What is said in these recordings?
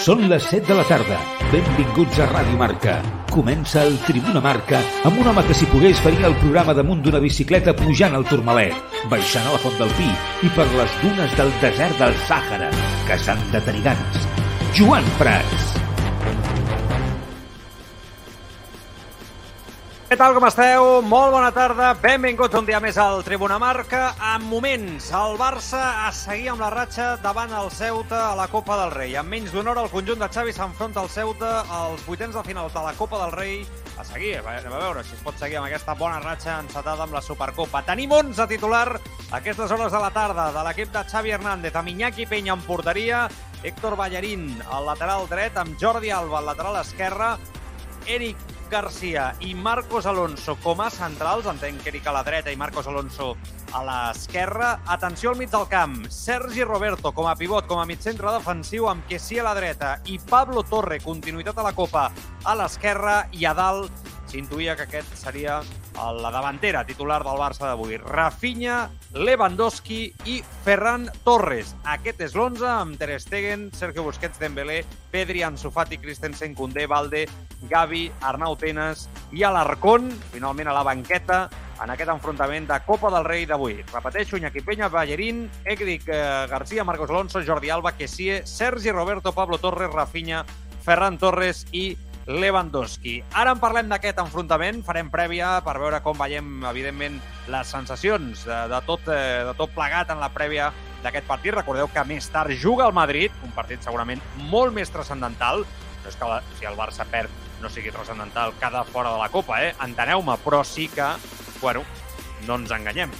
Són les 7 de la tarda. Benvinguts a Ràdio Marca. Comença el Tribuna Marca amb un home que si pogués faria el programa damunt d'una bicicleta pujant al Turmalet, baixant a la Font del Pi i per les dunes del desert del Sàhara, que s'han de tenir ganes. Joan Prats. Què tal, com esteu? Molt bona tarda. Benvinguts un dia més al Tribuna Marca. En moments, el Barça a seguir amb la ratxa davant el Ceuta a la Copa del Rei. En menys d'una hora, el conjunt de Xavi s'enfronta al Ceuta als vuitens de final de la Copa del Rei. A seguir, anem a veure si es pot seguir amb aquesta bona ratxa encetada amb la Supercopa. Tenim 11 titular a aquestes hores de la tarda de l'equip de Xavi Hernández, amb Iñaki Penya en porteria, Héctor Ballarín al lateral dret, amb Jordi Alba al lateral esquerre, Eric Garcia i Marcos Alonso com a centrals, entenc que Eric a la dreta i Marcos Alonso a l'esquerra. Atenció al mig del camp, Sergi Roberto com a pivot, com a mig centre defensiu, amb Kessi a la dreta i Pablo Torre, continuïtat a la Copa, a l'esquerra i a dalt s'intuïa que aquest seria la davantera titular del Barça d'avui. Rafinha, Lewandowski i Ferran Torres. Aquest és l'11 amb Ter Stegen, Sergio Busquets, Dembélé, Pedri, Ansu Fati, Christensen, Koundé, Valde, Gavi, Arnau Tenas i Alarcón, finalment a la banqueta, en aquest enfrontament de Copa del Rei d'avui. Repeteixo, Iñaki Peña, Ballerín, Edric eh, García, Marcos Alonso, Jordi Alba, Kessie, Sergi Roberto, Pablo Torres, Rafinha, Ferran Torres i Lewandowski. Ara en parlem d'aquest enfrontament, farem prèvia per veure com veiem, evidentment, les sensacions de, de, tot, eh, de tot plegat en la prèvia d'aquest partit. Recordeu que més tard juga el Madrid, un partit segurament molt més transcendental. No és que la, si el Barça perd no sigui transcendental cada fora de la Copa, eh? enteneu-me, però sí que, bueno, no ens enganyem.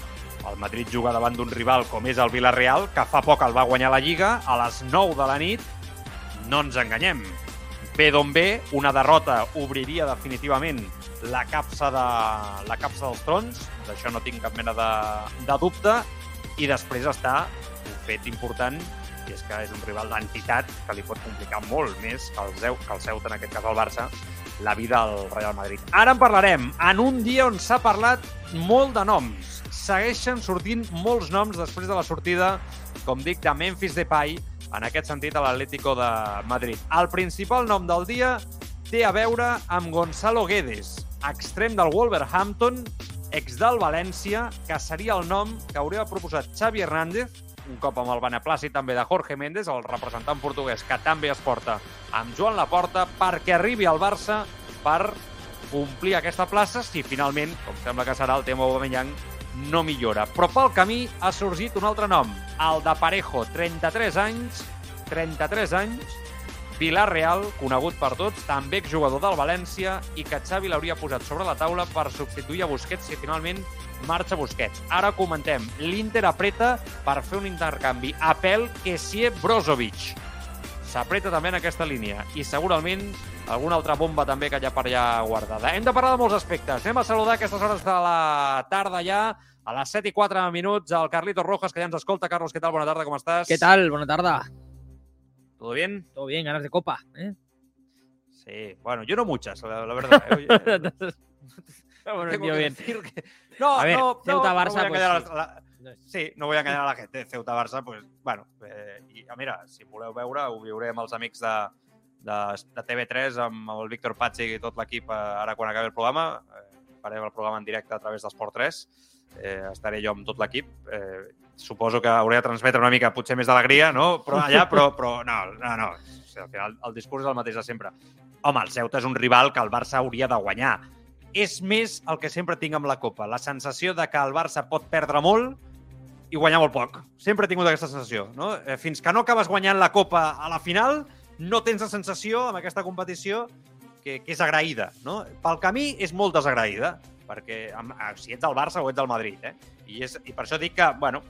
El Madrid juga davant d'un rival com és el Villarreal, que fa poc el va guanyar la Lliga, a les 9 de la nit, no ens enganyem bé d'on bé, una derrota obriria definitivament la capsa, de, la capsa dels trons, d'això no tinc cap mena de, de dubte, i després està un fet important, i és que és un rival d'entitat que li pot complicar molt més que el, Zeu, que el Ceuta, en aquest cas el Barça, la vida al Real Madrid. Ara en parlarem, en un dia on s'ha parlat molt de noms. Segueixen sortint molts noms després de la sortida, com dic, de Memphis Depay, en aquest sentit a l'Atlético de Madrid. El principal nom del dia té a veure amb Gonzalo Guedes, extrem del Wolverhampton, ex del València, que seria el nom que hauria proposat Xavi Hernández, un cop amb el beneplàcit també de Jorge Méndez, el representant portuguès que també es porta amb Joan Laporta, perquè arribi al Barça per omplir aquesta plaça si finalment, com sembla que serà el tema Aubameyang, no millora. Però pel camí ha sorgit un altre nom, el de Parejo, 33 anys, 33 anys, Villarreal, conegut per tots, també exjugador del València i que Xavi l'hauria posat sobre la taula per substituir a Busquets si finalment marxa Busquets. Ara comentem. L'Inter apreta per fer un intercanvi. Apel Kessie Brozovic. S'apreta també en aquesta línia i segurament alguna altra bomba també que hi ha per allà guardada. Hem de parlar de molts aspectes. Anem a saludar aquestes hores de la tarda ja, a les 7 i 4 minuts, al Carlitos Rojas, que ja ens escolta. Carlos, què tal? Bona tarda, com estàs? ¿Qué tal? Buena tarde. ¿Todo bien? Todo bien, ganas de copa. ¿eh? Sí, bueno, yo no muchas, la, la verdad. ¿eh? Bueno, tengo tío, que bien. que- No, A ver, no, Ceuta, no, Barça, no voy a pues la- Sí, no vull enganyar a la gent. Ceuta-Barça, pues, bueno, eh, i, mira, si voleu veure, ho viuré amb els amics de, de, de TV3, amb el Víctor Patxi i tot l'equip eh, ara quan acabi el programa. Eh, farem el programa en directe a través d'Esport 3. Eh, estaré jo amb tot l'equip. Eh, suposo que hauré de transmetre una mica, potser més d'alegria, no? Però allà, però, però no, no, no. O sigui, al final el discurs és el mateix de sempre. Home, el Ceuta és un rival que el Barça hauria de guanyar. És més el que sempre tinc amb la Copa, la sensació de que el Barça pot perdre molt i guanyar molt poc. Sempre he tingut aquesta sensació. No? Eh, Fins que no acabes guanyant la Copa a la final, no tens la sensació amb aquesta competició que, que és agraïda. No? Pel camí és molt desagraïda, perquè ah, si ets del Barça o ets del Madrid. Eh? I, és, I per això dic que, bueno,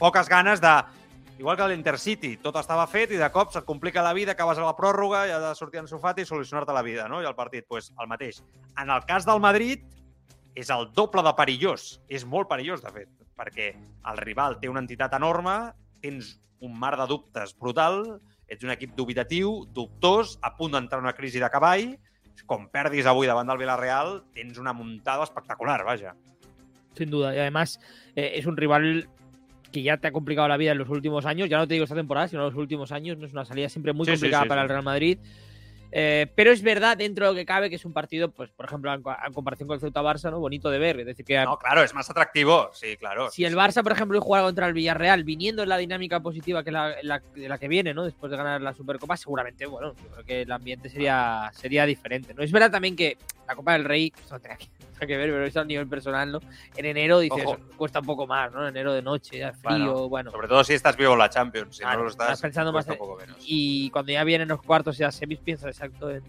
poques ganes de... Igual que l'Intercity, tot estava fet i de cop se't complica la vida, acabes a la pròrroga i ha de sortir en sofat i solucionar-te la vida, no? I el partit, pues, el mateix. En el cas del Madrid, és el doble de perillós. És molt perillós, de fet, perquè el rival té una entitat enorme, tens un mar de dubtes brutal, ets un equip dubitatiu, dubtós, a punt d'entrar en una crisi de cavall, com perdis avui davant del Villarreal, tens una muntada espectacular, vaja. Sin duda. Y además eh, es un rival que ya te ha complicado la vida en los últimos años, ya no te digo esta temporada, sino en los últimos años, no es una salida siempre muy Sí, complicada sí, para sí. el Real Madrid. Eh, pero es verdad, dentro de lo que cabe, que es un partido, pues, por ejemplo, en, en comparación con el Ceuta Barça, ¿no? Bonito de ver. Es decir, que No, claro, es más atractivo. Sí, claro. si el Barça, por ejemplo, juega contra el Villarreal, viniendo en la dinámica positiva que la, la- de la que viene, ¿no? Después de ganar la Supercopa, seguramente, bueno, yo creo que el ambiente sería, sería diferente. ¿no? Es verdad también que la Copa del Rey, no que, tiene que ver, pero eso a nivel personal, ¿no? En enero dices, Ojo. cuesta un poco más, ¿no? En enero de noche, ya frío, Bueno, bueno. Sobre todo si estás vivo en la Champions. Si Claro, no lo estás, estás pensando más en- un poco menos. y cuando ya vienen los cuartos y las semis piensas exacto en,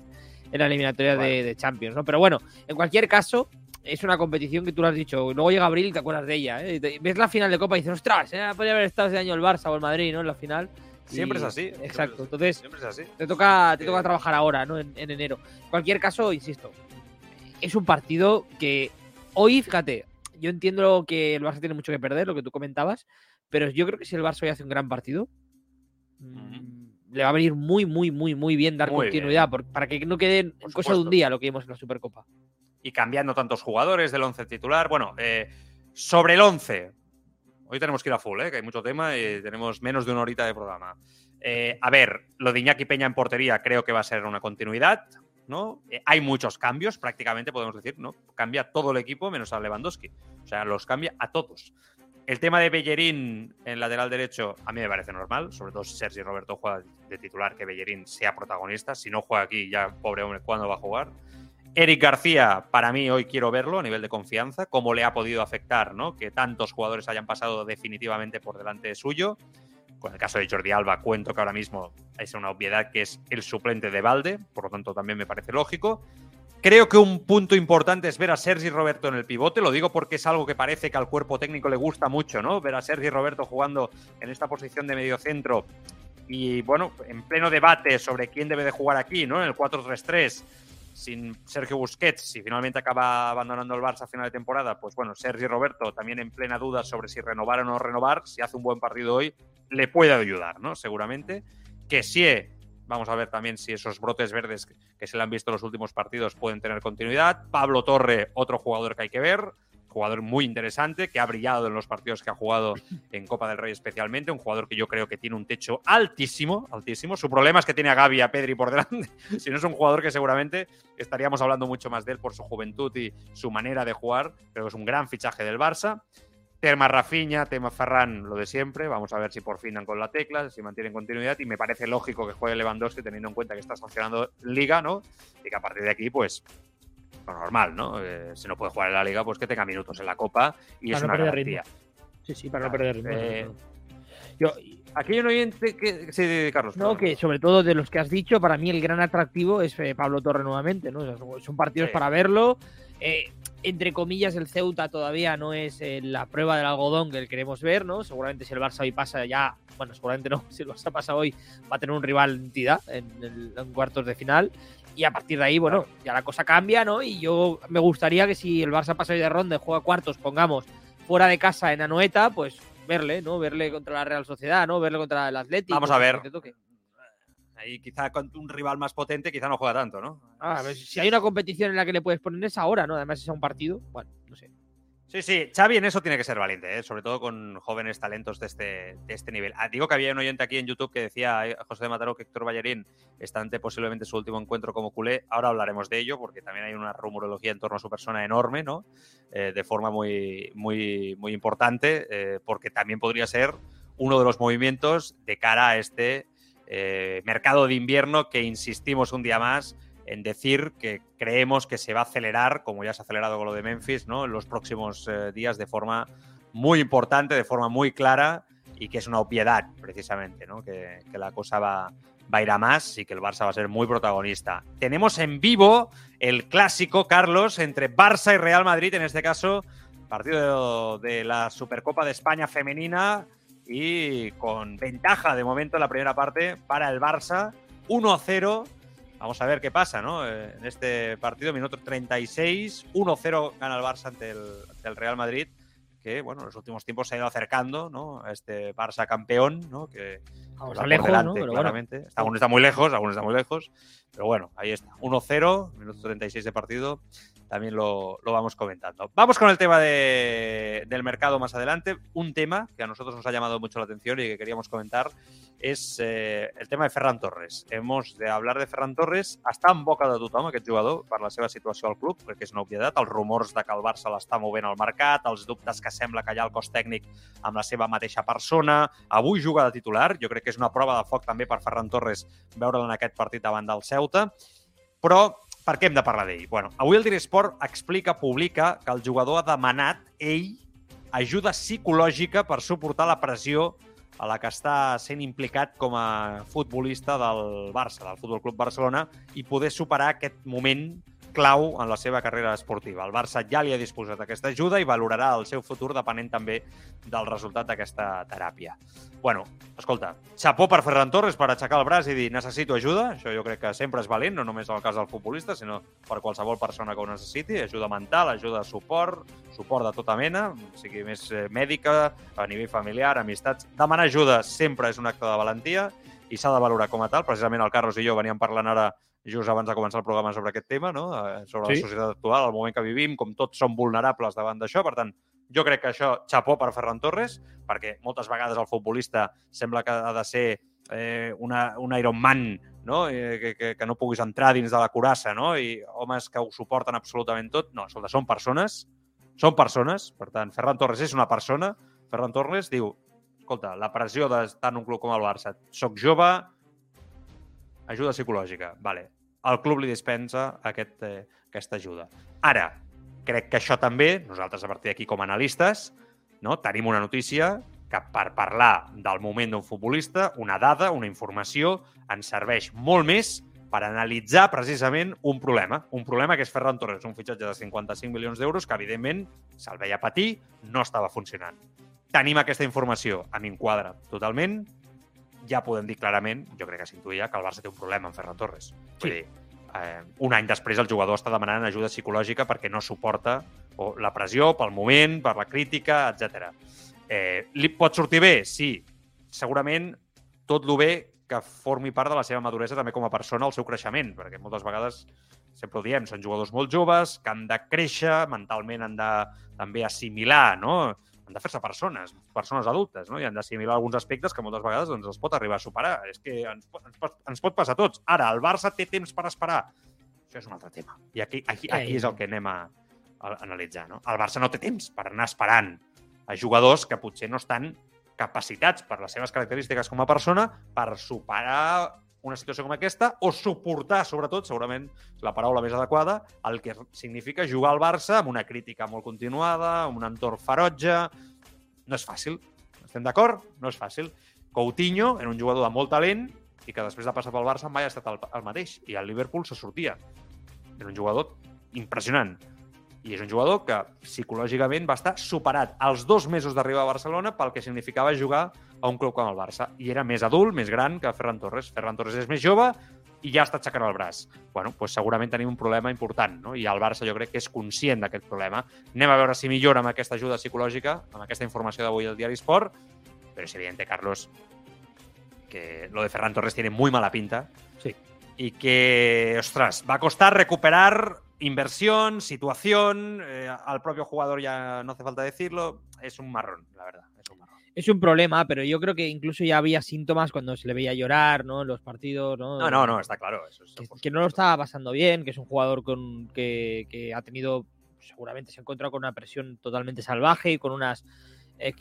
en la eliminatoria Vale. de, de Champions, ¿no? Pero bueno, en cualquier caso, es una competición que tú lo has dicho, luego llega abril y te acuerdas de ella, ¿eh? Ves la final de Copa y dices, ostras, ¿eh? podría haber estado ese año el Barça o el Madrid, ¿no? En la final. Siempre es así. Exacto, es- entonces Siempre es así. te toca, te Eh, toca trabajar ahora, ¿no? En, en enero. En cualquier caso, insisto, es un partido que hoy, fíjate, yo entiendo que el Barça tiene mucho que perder, lo que tú comentabas, pero yo creo que si el Barça hoy hace un gran partido, mm, le va a venir muy, muy, muy, muy bien dar Muy continuidad, por- para que no quede en Por cosa de un día lo que vimos en la Supercopa. y cambiando tantos jugadores del 11 titular. Bueno, eh, sobre el 11. Hoy tenemos que ir a full, ¿eh? que hay mucho tema y tenemos menos de una horita de programa. Eh, a ver, lo de Iñaki Peña en portería creo que va a ser una continuidad. ¿No? Eh, hay muchos cambios, prácticamente podemos decir, ¿no? Cambia todo el equipo menos a Lewandowski. O sea, los cambia a todos. El tema de Bellerín en lateral derecho a mí me parece normal, sobre todo si Sergi Roberto juega de titular, que Bellerín sea protagonista. Si no juega aquí, ya pobre hombre, ¿cuándo va a jugar? Eric García, para mí hoy quiero verlo a nivel de confianza, cómo le ha podido afectar ¿no? que tantos jugadores hayan pasado definitivamente por delante suyo. Con el caso de Jordi Alba, cuento que ahora mismo es una obviedad que es el suplente de Valde, por lo tanto también me parece lógico. Creo que un punto importante es ver a Sergi Roberto en el pivote, lo digo porque es algo que parece que al cuerpo técnico le gusta mucho, ¿no? Ver a Sergi Roberto jugando en esta posición de medio centro y, bueno, en pleno debate sobre quién debe de jugar aquí, ¿no? En el 4-3-3 sin Sergio Busquets, si finalmente acaba abandonando el Barça a final de temporada, pues bueno, Sergi Roberto también en plena duda sobre si renovar o no renovar, si hace un buen partido hoy, le puede ayudar, ¿no? Seguramente. Que sí, vamos a ver también si esos brotes verdes que se le han visto en los últimos partidos pueden tener continuidad. Pablo Torre, otro jugador que hay que ver, jugador muy interesante, que ha brillado en los partidos que ha jugado en Copa del Rey especialmente, un jugador que yo creo que tiene un techo altísimo, altísimo. Su problema es que tiene a Gaby y a Pedri por delante, si no es un jugador que seguramente estaríamos hablando mucho más de él por su juventud y su manera de jugar, pero es un gran fichaje del Barça. Tema Rafinha, tema Ferran, lo de siempre. Vamos a ver si por fin dan con la tecla, si mantienen continuidad. Y me parece lógico que juegue Lewandowski teniendo en cuenta que está sancionando Liga, ¿no? Y que a partir de aquí, pues, lo normal, ¿no? Eh, si no puede jugar en la Liga, pues que tenga minutos en la Copa y Para es no una garantía. Sí, sí, para no perder ritmo. eh. Yo, Aquí hay un oyente que. Sí, Carlos. No, perdón. que sobre todo de los que has dicho, para mí el gran atractivo es eh, Pablo Torre nuevamente, ¿no? O sea, son partidos Sí. para verlo. Eh, entre comillas, el Ceuta todavía no es eh, la prueba del algodón que queremos ver, ¿no? Seguramente si el Barça hoy pasa ya, bueno, seguramente no, si el Barça pasa hoy va a tener un rival de entidad en, el- en cuartos de final. Y a partir de ahí, bueno, ya la cosa cambia, ¿no? Y yo me gustaría que si el Barça pasa de ronda y juega cuartos, pongamos, fuera de casa en Anoeta, pues verle, ¿no? Verle contra la Real Sociedad, ¿no? Verle contra el Atlético. Vamos a ver. que. Ahí quizá con un rival más potente, quizá no juega tanto, ¿no? Ah, a ver, si hay una competición en la que le puedes poner es ahora, ¿no? Además es a un partido. Bueno, no sé. Sí, sí, Xavi en eso tiene que ser valiente, ¿eh? sobre todo con jóvenes talentos de este, de este nivel. Ah, digo que había un oyente aquí en YouTube que decía, José de Mataró, que Héctor Ballerín está ante posiblemente su último encuentro como culé. Ahora hablaremos de ello, porque también hay una rumorología en torno a su persona enorme, ¿no? Eh, de forma muy, muy, muy importante, eh, porque también podría ser uno de los movimientos de cara a este mercado de invierno que insistimos un día más en decir que creemos que se va a acelerar, como ya se ha acelerado con lo de Memphis, ¿no? en los próximos eh, días de forma muy importante, de forma muy clara y que es una obviedad, precisamente, ¿no? que, que la cosa va, va a ir a más y que el Barça va a ser muy protagonista. Tenemos en vivo el clásico, Carlos, entre Barça y Real Madrid, en este caso, partido de, la Supercopa de España femenina y con ventaja de momento en la primera parte para el Barça, 1-0. Vamos a ver qué pasa, ¿no? Eh, En este partido, minuto 36, 1-0 gana el Barça ante el, ante el Real Madrid, que, bueno, en los últimos tiempos se ha ido acercando, ¿no? A este Barça campeón, ¿no? Que Vamos por lejos, ¿no? delante, bueno. claramente. Está- muy lejos, algunos están muy lejos. Pero bueno, ahí está. 1-0, minuto 36 de partido. También lo, lo vamos comentando. Vamos con el tema de, del mercado más adelante. Un tema que a nosotros nos ha llamado mucho la atención y que queríamos comentar és eh, el tema de Ferran Torres. Hemos de hablar de Ferran Torres. Està en boca de tothom, aquest jugador, per la seva situació al club, perquè és una obvietat. Els rumors de que el Barça l'està movent al mercat, els dubtes que sembla que hi ha el cos tècnic amb la seva mateixa persona. Avui juga de titular. Jo crec que és una prova de foc també per Ferran Torres veure'l en aquest partit davant del Ceuta. Però per què hem de parlar d'ell? Bueno, avui el Dire Sport explica, publica que el jugador ha demanat ell ajuda psicològica per suportar la pressió a la que està sent implicat com a futbolista del Barça, del Futbol Club Barcelona, i poder superar aquest moment clau en la seva carrera esportiva. El Barça ja li ha disposat aquesta ajuda i valorarà el seu futur depenent també del resultat d'aquesta teràpia. Bueno, escolta, xapó per Ferran Torres per aixecar el braç i dir necessito ajuda, això jo crec que sempre és valent, no només en el cas del futbolista, sinó per qualsevol persona que ho necessiti, ajuda mental, ajuda de suport, suport de tota mena, sigui més eh, mèdica, a nivell familiar, amistats. Demanar ajuda sempre és un acte de valentia i s'ha de valorar com a tal. Precisament el Carlos i jo veníem parlant ara just abans de començar el programa sobre aquest tema, no? Eh, sobre sí. la societat actual, el moment que vivim, com tots som vulnerables davant d'això. Per tant, jo crec que això, xapó per Ferran Torres, perquè moltes vegades el futbolista sembla que ha de ser eh, una, un Iron Man, no? Eh, que, que, que no puguis entrar dins de la curassa, no? I homes que ho suporten absolutament tot. No, escolta, són persones, són persones, per tant, Ferran Torres és una persona. Ferran Torres diu, escolta, la pressió d'estar en un club com el Barça, soc jove, ajuda psicològica, vale. El club li dispensa aquest, eh, aquesta ajuda. Ara, crec que això també, nosaltres a partir d'aquí com a analistes, no, tenim una notícia que per parlar del moment d'un futbolista, una dada, una informació, ens serveix molt més per analitzar precisament un problema. Un problema que és Ferran Torres, un fitxatge de 55 milions d'euros que, evidentment, se'l veia patir, no estava funcionant. Tenim aquesta informació, a mi em quadra totalment, ja podem dir clarament, jo crec que s'intuïa, que el Barça té un problema amb Ferran Torres. Vull sí. dir, eh, un any després el jugador està demanant ajuda psicològica perquè no suporta o la pressió pel moment, per la crítica, etc. Eh, li pot sortir bé? Sí. Segurament tot lo bé que formi part de la seva maduresa també com a persona, el seu creixement, perquè moltes vegades sempre ho diem, són jugadors molt joves, que han de créixer, mentalment han de també assimilar, no? Han de fer-se persones, persones adultes, no? i han d'assimilar alguns aspectes que moltes vegades doncs, els pot arribar a superar. És que ens, ens, ens pot passar a tots. Ara, el Barça té temps per esperar. Això és un altre tema. I aquí, aquí, aquí és el que anem a, a analitzar. No? El Barça no té temps per anar esperant a jugadors que potser no estan capacitats per les seves característiques com a persona per superar una situació com aquesta o suportar, sobretot, segurament la paraula més adequada, el que significa jugar al Barça amb una crítica molt continuada, amb un entorn ferotge... No és fàcil. Estem d'acord? No és fàcil. Coutinho era un jugador de molt talent i que després de passar pel Barça mai ha estat el, el mateix. I al Liverpool se sortia. Era un jugador impressionant. I és un jugador que psicològicament va estar superat als dos mesos d'arribar a Barcelona pel que significava jugar a un club com el Barça. I era més adult, més gran que Ferran Torres. Ferran Torres és més jove i ja està aixecant el braç. bueno, doncs segurament tenim un problema important, no? i el Barça jo crec que és conscient d'aquest problema. Anem a veure si millora amb aquesta ajuda psicològica, amb aquesta informació d'avui al Diari Sport, però és evident, Carlos, que lo de Ferran Torres tiene muy mala pinta. Sí. Y que, ostras, va a costar recuperar inversión, situación, eh, al propio jugador ya no hace falta decirlo, es un marrón, la verdad, es un problema, pero yo creo que incluso ya había síntomas cuando se le veía llorar, ¿no? En los partidos, ¿no? No, no, no, está claro. Eso, que, que, no lo estaba pasando bien, que es un jugador con, que, que ha tenido, seguramente se ha encontrado con una presión totalmente salvaje y con unas... Eh,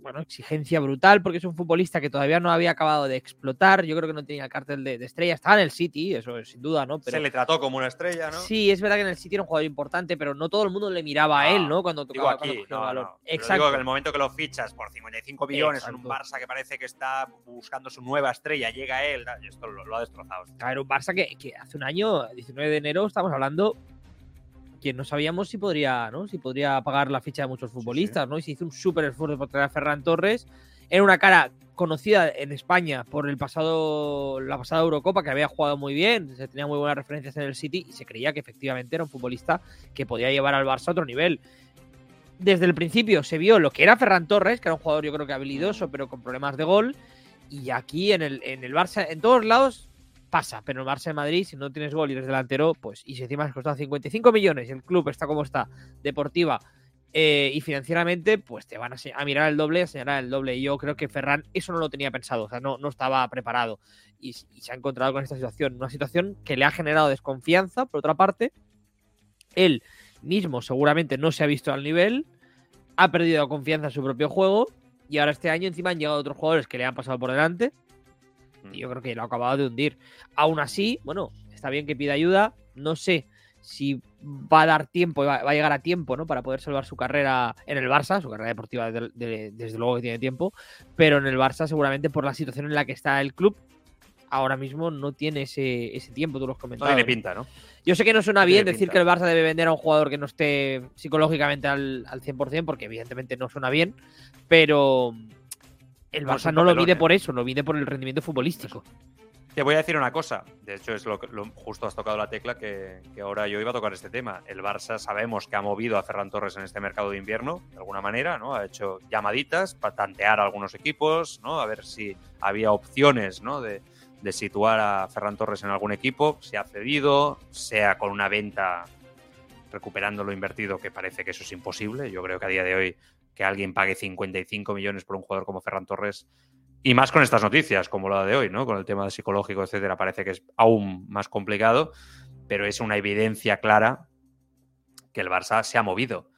bueno, exigencia brutal porque es un futbolista que todavía no había acabado de explotar. Yo creo que no tenía el cartel de, de, estrella. Estaba en el City, eso es sin duda, ¿no? Pero, Se le trató como una estrella, ¿no? Sí, es verdad que en el City era un jugador importante, pero no todo el mundo le miraba a él, ¿no? Cuando tocaba digo aquí, cuando no, valor. no. Exacto. Digo que el momento que lo fichas por 55 millones Exacto. en un Barça que parece que está buscando su nueva estrella, llega él, esto lo, lo ha destrozado. A ver, un Barça que, que hace un año, 19 de enero, estamos hablando que no sabíamos si podría, ¿no? Si podría pagar la ficha de muchos futbolistas, sí, sí. ¿no? Y se hizo un súper esfuerzo por traer a Ferran Torres. Era una cara conocida en España por el pasado, la pasada Eurocopa, que había jugado muy bien, se tenía muy buenas referencias en el City y se creía que efectivamente era un futbolista que podía llevar al Barça a otro nivel. Desde el principio se vio lo que era Ferran Torres, que era un jugador yo creo que habilidoso, pero con problemas de gol. Y aquí en el, en el Barça, en todos lados, pasa, pero el Barça de Madrid, si no tienes gol y eres delantero, pues, y si encima has costado 55 millones y el club está como está, deportiva eh, y financieramente, pues te van a, mirar el doble, a señalar el doble. Y yo creo que Ferran eso no lo tenía pensado, o sea, no, no estaba preparado y, se ha encontrado con esta situación. Una situación que le ha generado desconfianza, por otra parte. Él mismo seguramente no se ha visto al nivel, ha perdido confianza en su propio juego y ahora este año encima han llegado otros jugadores que le han pasado por delante y yo creo que lo ha acabado de hundir. Aún así, bueno, está bien que pida ayuda, no sé si va a dar tiempo, va, a llegar a tiempo, ¿no? Para poder salvar su carrera en el Barça, su carrera deportiva desde luego que tiene tiempo, pero en el Barça seguramente por la situación en la que está el club, ahora mismo no tiene ese, ese tiempo, tú lo has comentado. No tiene pinta, ¿no? Yo sé que no suena bien decir que el Barça debe vender a un jugador que no esté psicológicamente al, al 100%, porque evidentemente no suena bien, pero el Barça no lo mide por eso, lo mide por el rendimiento futbolístico. Te voy a decir una cosa, de hecho es lo, lo justo has tocado la tecla que, ahora yo iba a tocar este tema. El Barça sabemos que ha movido a Ferran Torres en este mercado de invierno, de alguna manera, ¿no? Ha hecho llamaditas para tantear a algunos equipos, ¿no? A ver si había opciones, ¿no? De, de situar a Ferran Torres en algún equipo, se ha cedido, sea con una venta recuperando lo invertido, que parece que eso es imposible. Yo creo que a día de hoy que alguien pague 55 millones por un jugador como Ferran Torres y más con estas noticias, como la de hoy, ¿no? Con el tema psicológico, etcétera, parece que es aún más complicado, pero es una evidencia clara que el Barça se ha movido,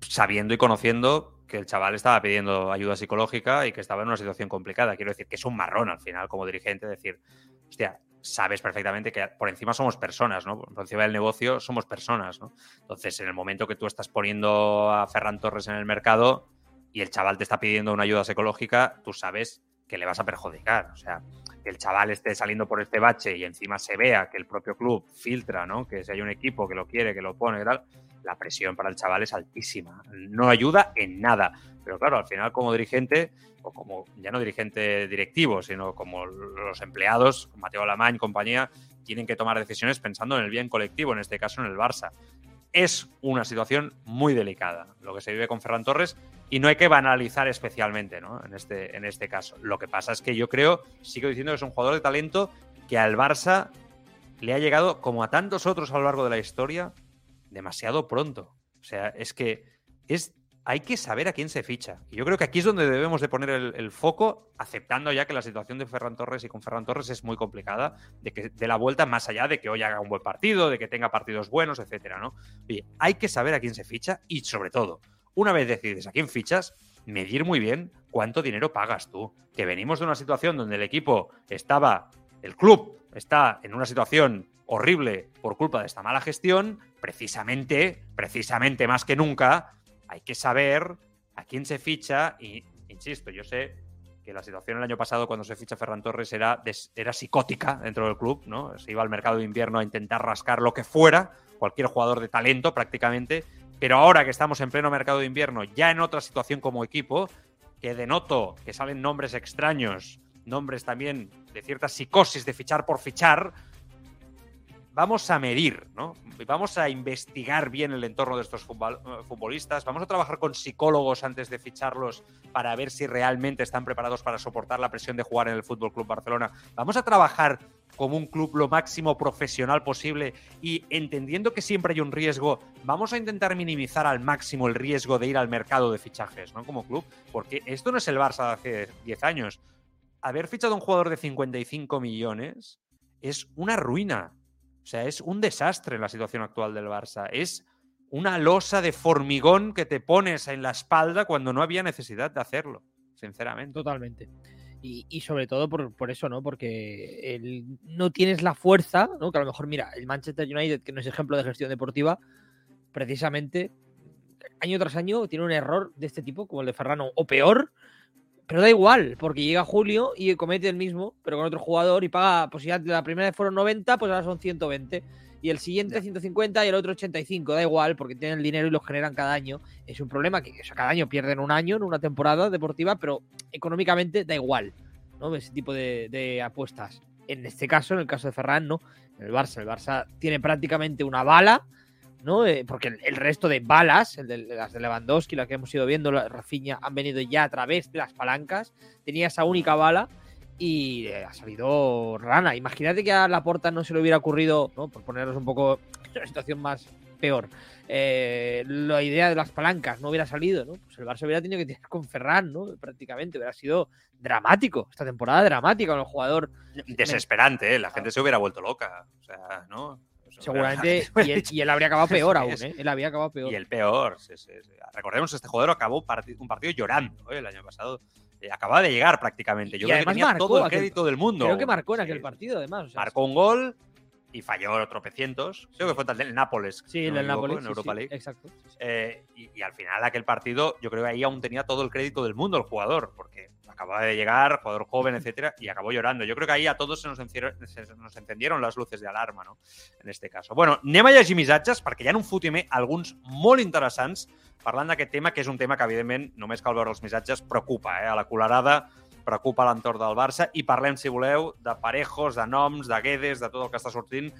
sabiendo y conociendo que el chaval estaba pidiendo ayuda psicológica y que estaba en una situación complicada. Quiero decir que es un marrón al final, como dirigente, decir, hostia, sabes perfectamente que por encima somos personas, ¿no? Por encima del negocio somos personas, ¿no? Entonces, en el momento que tú estás poniendo a Ferran Torres en el mercado y el chaval te está pidiendo una ayuda psicológica, tú sabes que le vas a perjudicar. O sea, que el chaval esté saliendo por este bache y encima se vea que el propio club filtra, ¿no? Que si hay un equipo que lo quiere, que lo pone y la presión para el chaval es altísima. No ayuda en nada. Pero claro, al final como dirigente, o como ya no dirigente directivo, sino como los empleados, Mateo Alamán y compañía, tienen que tomar decisiones pensando en el bien colectivo, en este caso en el Barça. Es una situación muy delicada lo que se vive con Ferran Torres y no hay que banalizar especialmente ¿no? en, este, en este caso. Lo que pasa es que yo creo, sigo diciendo que es un jugador de talento que al Barça le ha llegado, como a tantos otros a lo largo de la historia, demasiado pronto. O sea, es que es, hay que saber a quién se ficha. Y yo creo que aquí es donde debemos de poner el, foco, aceptando ya que la situación de Ferran Torres y con Ferran Torres es muy complicada, de que de la vuelta más allá de que hoy haga un buen partido, de que tenga partidos buenos, etcétera, ¿no? hay que saber a quién se ficha y sobre todo, una vez decides a quién fichas, medir muy bien cuánto dinero pagas tú. Que venimos de una situación donde el equipo estaba, el club está en una situación horrible por culpa de esta mala gestión, precisamente, precisamente más que nunca, hay que saber a quién se ficha y, insisto, yo sé que la situación el año pasado cuando se ficha Ferran Torres era, era psicótica dentro del club, ¿no? Se iba al mercado de invierno a intentar rascar lo que fuera, cualquier jugador de talento prácticamente, pero ahora que estamos en pleno mercado de invierno, ya en otra situación como equipo, que denoto que salen nombres extraños, nombres también de cierta psicosis de fichar por fichar, vamos a medir, ¿no? Vamos a investigar bien el entorno de estos eh, futbolistas, vamos a trabajar con psicólogos antes de ficharlos para ver si realmente están preparados para soportar la presión de jugar en el Fútbol Club Barcelona. Vamos a trabajar como un club lo máximo profesional posible y entendiendo que siempre hay un riesgo, vamos a intentar minimizar al máximo el riesgo de ir al mercado de fichajes, ¿no? Como club, porque esto no es el Barça de hace 10 años. Haber fichado a un jugador de 55 millones es una ruina o sea, es un desastre la situación actual del Barça. Es una losa de formigón que te pones en la espalda cuando no había necesidad de hacerlo, sinceramente. Totalmente. Y, sobre todo por, eso, ¿no? Porque no tienes la fuerza, ¿no? Que a lo mejor, mira, el Manchester United, que no es ejemplo de gestión deportiva, precisamente año tras año tiene un error de este tipo, como el de Ferrano, o peor, pero da igual, porque llega Julio y comete el mismo, pero con otro jugador y paga, pues ya la primera vez fueron 90, pues ahora son 120. Y el siguiente 150 y el otro 85, da igual, porque tienen el dinero y lo generan cada año. Es un problema que cada año pierden un año en una temporada deportiva, pero económicamente da igual, ¿no? Ese tipo de, de apuestas. En este caso, en el caso de Ferran, no. En el Barça, el Barça tiene prácticamente una bala ¿no? Eh, porque el, resto de balas, el de, las de Lewandowski, las que hemos ido viendo, Rafinha, han venido ya a través de las palancas. Tenía esa única bala y eh, ha salido rana. Imagínate que a Laporta no se le hubiera ocurrido, ¿no? por ponernos un poco en una situación más peor, eh, la idea de las palancas no hubiera salido, ¿no? Pues el Barça hubiera tenido que tener con Ferran, ¿no? Prácticamente, hubiera sido dramático, esta temporada dramática con el jugador. Desesperante, ¿eh? La gente se hubiera vuelto loca, o sea, ¿no? Seguramente, y él, y él, habría acabado peor aún, ¿eh? Él habría acabado peor. Y el peor. Sí, sí, sí. Recordemos, este jugador acabó un partido llorando ¿eh? el año pasado. Eh, acababa de llegar prácticamente. Yo y creo que tenía marcó todo el crédito aquel, del mundo. Creo que marcó en aquel partido, además. O sea, marcó un gol y falló tropecientos. Creo que fue tal el Nápoles. Sí, no el Nápoles. En Europa League. exacto. Eh, y, y, al final, aquel partido, yo creo que ahí aún tenía todo el crédito del mundo el jugador, porque acababa de llegar, jugador joven, etcétera, y acabó llorando. Yo creo que ahí a todos se nos, se nos encendieron les luces d'alarma, no? En este caso. Bueno, anem a llegir missatges, perquè hi ha un fotimer alguns molt interessants parlant d'aquest tema, que és un tema que, evidentment, només cal veure els missatges, preocupa, eh? A la colarada preocupa l'entorn del Barça i parlem, si voleu, de parejos, de noms, de Guedes, de tot el que està sortint.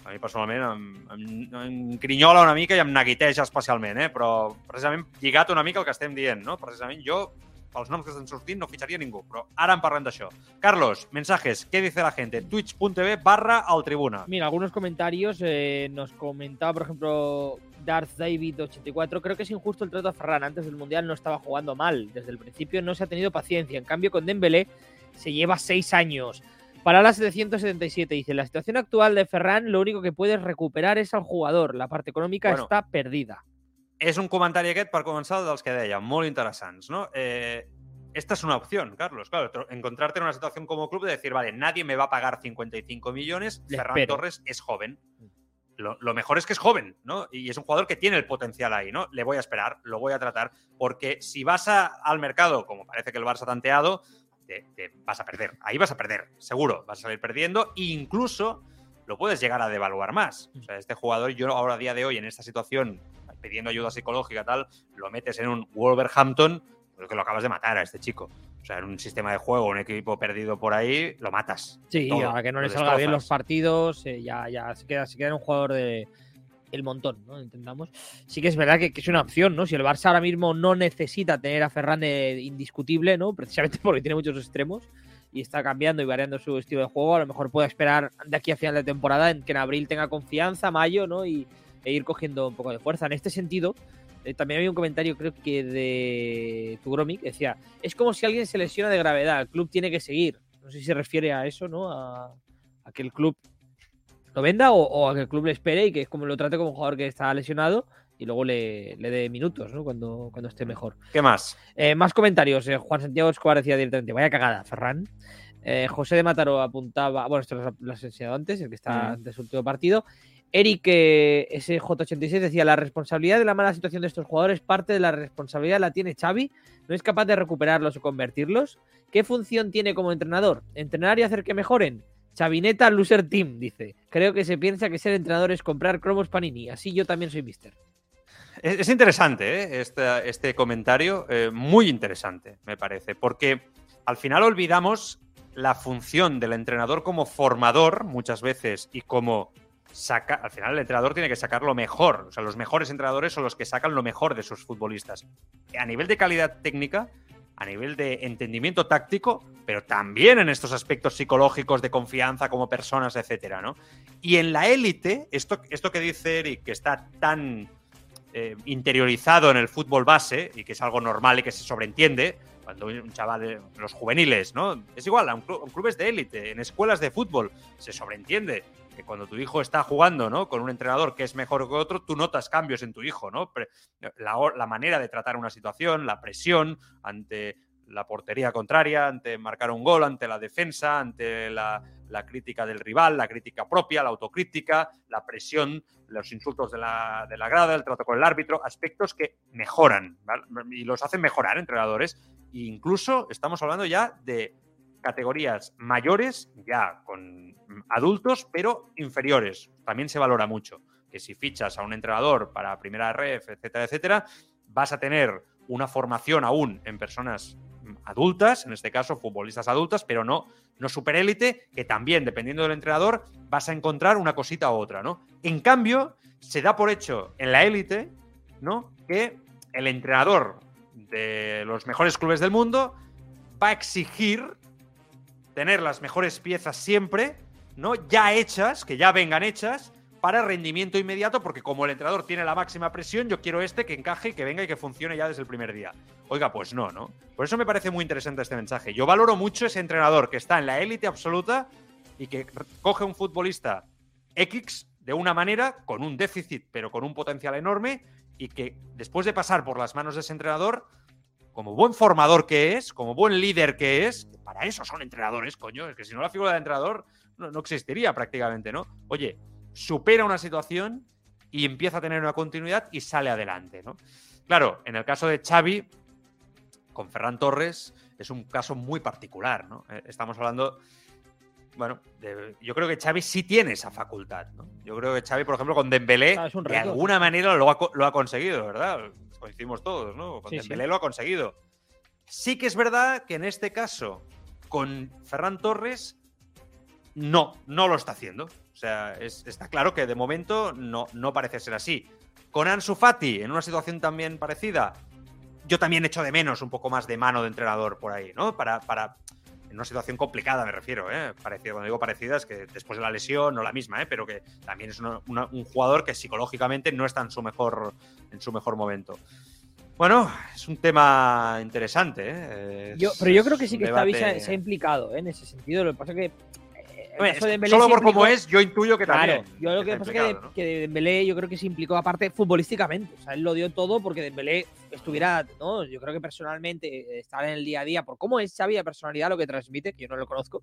A mi, personalment, em, em, em grinyola una mica i em neguiteja especialment, eh? però precisament lligat una mica el que estem dient, no? Precisament jo pels noms que estan sortint no fitxaria ningú, però ara en parlem d'això. Carlos, mensajes, ¿qué dice la gente? Twitch.tv barra al tribuna. Mira, algunos comentarios. Eh, nos comentaba, por ejemplo, Darth David84. Creo que es injusto el trato a Ferran. Antes del Mundial no estaba jugando mal. Desde el principio no se ha tenido paciencia. En cambio, con Dembélé se lleva seis años. Para la 777 dice, la situación actual de Ferran lo único que puedes recuperar es al jugador. La parte económica Bueno. está perdida. És un comentari aquest, per començar, dels que deia, molt interessants, ¿no? Eh, esta es una opción, Carlos. Claro, encontrarte en una situación como club de decir, vale, nadie me va a pagar 55 millones, Le Ferran espero. Torres es joven. Lo, lo mejor es que es joven, ¿no? Y es un jugador que tiene el potencial ahí, ¿no? Le voy a esperar, lo voy a tratar, porque si vas a- al mercado, como parece que el Barça ha tanteado, te, te vas a perder. Ahí vas a perder, seguro. Vas a salir perdiendo e incluso lo puedes llegar a devaluar más. O sea, este jugador, yo ahora a día de hoy, en esta situación, pidiendo ayuda psicológica, tal, lo metes en un Wolverhampton, creo que lo acabas de matar a este chico. O sea, en un sistema de juego, un equipo perdido por ahí, lo matas. Sí, Todo, ahora que no le salga bien los partidos, eh, ya, ya se queda, se queda en un jugador de el montón, ¿no? Entendamos. Sí que es verdad que, que es una opción, ¿no? Si el Barça ahora mismo no necesita tener a Ferran de indiscutible, ¿no? Precisamente porque tiene muchos extremos y está cambiando y variando su estilo de juego, a lo mejor puede esperar de aquí a final de temporada en que en abril tenga confianza, mayo, ¿no? Y e ir cogiendo un poco de fuerza. En este sentido, eh, también había un comentario, creo que de Tugromic, que decía, es como si alguien se lesiona de gravedad, el club tiene que seguir. No sé si se refiere a eso, ¿no? A, a que el club lo venda o, o a que el club le espere y que es como lo trate como un jugador que está lesionado y luego le, le dé minutos, ¿no? Cuando, cuando esté mejor. ¿Qué más? Eh, más comentarios. Eh, Juan Santiago Escobar decía directamente, vaya cagada, Ferran. Eh, José de Mataró apuntaba, bueno, esto lo, has enseñado antes, el que está Mm. de su último partido. Eric eh, SJ86 decía, la responsabilidad de la mala situación de estos jugadores, parte de la responsabilidad la tiene Xavi, no es capaz de recuperarlos o convertirlos. ¿Qué función tiene como entrenador? ¿Entrenar y hacer que mejoren? Chavineta Loser Team, dice. Creo que se piensa que ser entrenador es comprar cromos Panini. Así yo también soy mister. Es, es interesante ¿eh? este, este comentario, eh, muy interesante, me parece, porque al final olvidamos la función del entrenador como formador muchas veces y como saca, al final el entrenador tiene que sacar lo mejor, o sea, los mejores entrenadores son los que sacan lo mejor de sus futbolistas. A nivel de calidad técnica, a nivel de entendimiento táctico, pero también en estos aspectos psicológicos de confianza como personas, etcétera, ¿no? Y en la élite, esto, esto que dice Eric, que está tan eh, interiorizado en el fútbol base y que es algo normal y que se sobreentiende cuando un chaval los juveniles, ¿no? Es igual, a un clu- en clubes de élite, en escuelas de fútbol, se sobreentiende que cuando tu hijo está jugando, ¿no? Con un entrenador que es mejor que otro, tú notas cambios en tu hijo, ¿no? La, manera de tratar una situación, la presión ante la portería contraria, ante marcar un gol, ante la defensa, ante la, crítica del rival, la crítica propia, la autocrítica, la presión, los insultos de la, de la grada, el trato con el árbitro, aspectos que mejoran y los hacen mejorar entrenadores. E incluso estamos hablando ya de categorías mayores, ya con adultos, pero inferiores. También se valora mucho que si fichas a un entrenador para primera ref, etcétera, etcétera, vas a tener una formación aún en personas adultas, en este caso futbolistas adultas, pero no, no superélite, que también, dependiendo del entrenador, vas a encontrar una cosita u otra, ¿no? En cambio, se da por hecho en la élite, ¿no? Que el entrenador de los mejores clubes del mundo va a exigir tener las mejores piezas siempre, ¿no? Ya hechas, que ya vengan hechas, para rendimiento inmediato, porque como el entrenador tiene la máxima presión, yo quiero este que encaje, que venga y que funcione ya desde el primer día. Oiga, pues no, ¿no? Por eso me parece muy interesante este mensaje. Yo valoro mucho ese entrenador que está en la élite absoluta y que coge un futbolista X de una manera, con un déficit, pero con un potencial enorme, y que después de pasar por las manos de ese entrenador, como buen formador que es, como buen líder que es, para eso son entrenadores, coño, es que si no la figura de entrenador no, no existiría prácticamente, ¿no? Oye, supera una situación y empieza a tener una continuidad y sale adelante, ¿no? Claro, en el caso de Xavi, con Ferran Torres, es un caso muy particular, ¿no? Eh, estamos hablando, bueno, de- yo creo que Xavi sí tiene esa facultad, ¿no? Yo creo que Xavi, por ejemplo, con Dembélé, Ah, de alguna manera lo ha, lo ha conseguido, ¿verdad? Coincidimos todos, ¿no? Sí, lo ha conseguido. Sí que es verdad que en este caso, con Ferran Torres, no, no lo está haciendo. O sea, es- está claro que de momento no, no parece ser así. Con Ansu Fati, en una situación también parecida, yo también echo de menos un poco más de mano de entrenador por ahí, ¿no? Para, para en una situación complicada me refiero, ¿eh? Parecida, cuando digo parecida es que después de la lesión, no la misma, ¿eh? Pero que también es una- una- un jugador que psicológicamente no está en su mejor, en su mejor momento. Bueno, es un tema interesante, ¿eh? Yo, pero yo creo que sí que Xavi se, debate- se ha implicado ¿eh? en ese sentido. Lo que pasa es que. Caso de solo por cómo implicó- es, yo intuyo que Claro, también. yo lo que pasa es que, ¿no? que Dembélé yo creo que se implicó aparte futbolísticamente. O sea, él lo dio todo porque Dembélé estuviera, ¿no? Yo creo que personalmente eh, estar en el día a día, por cómo es Xavi la personalidad, lo que transmite, que yo no lo conozco,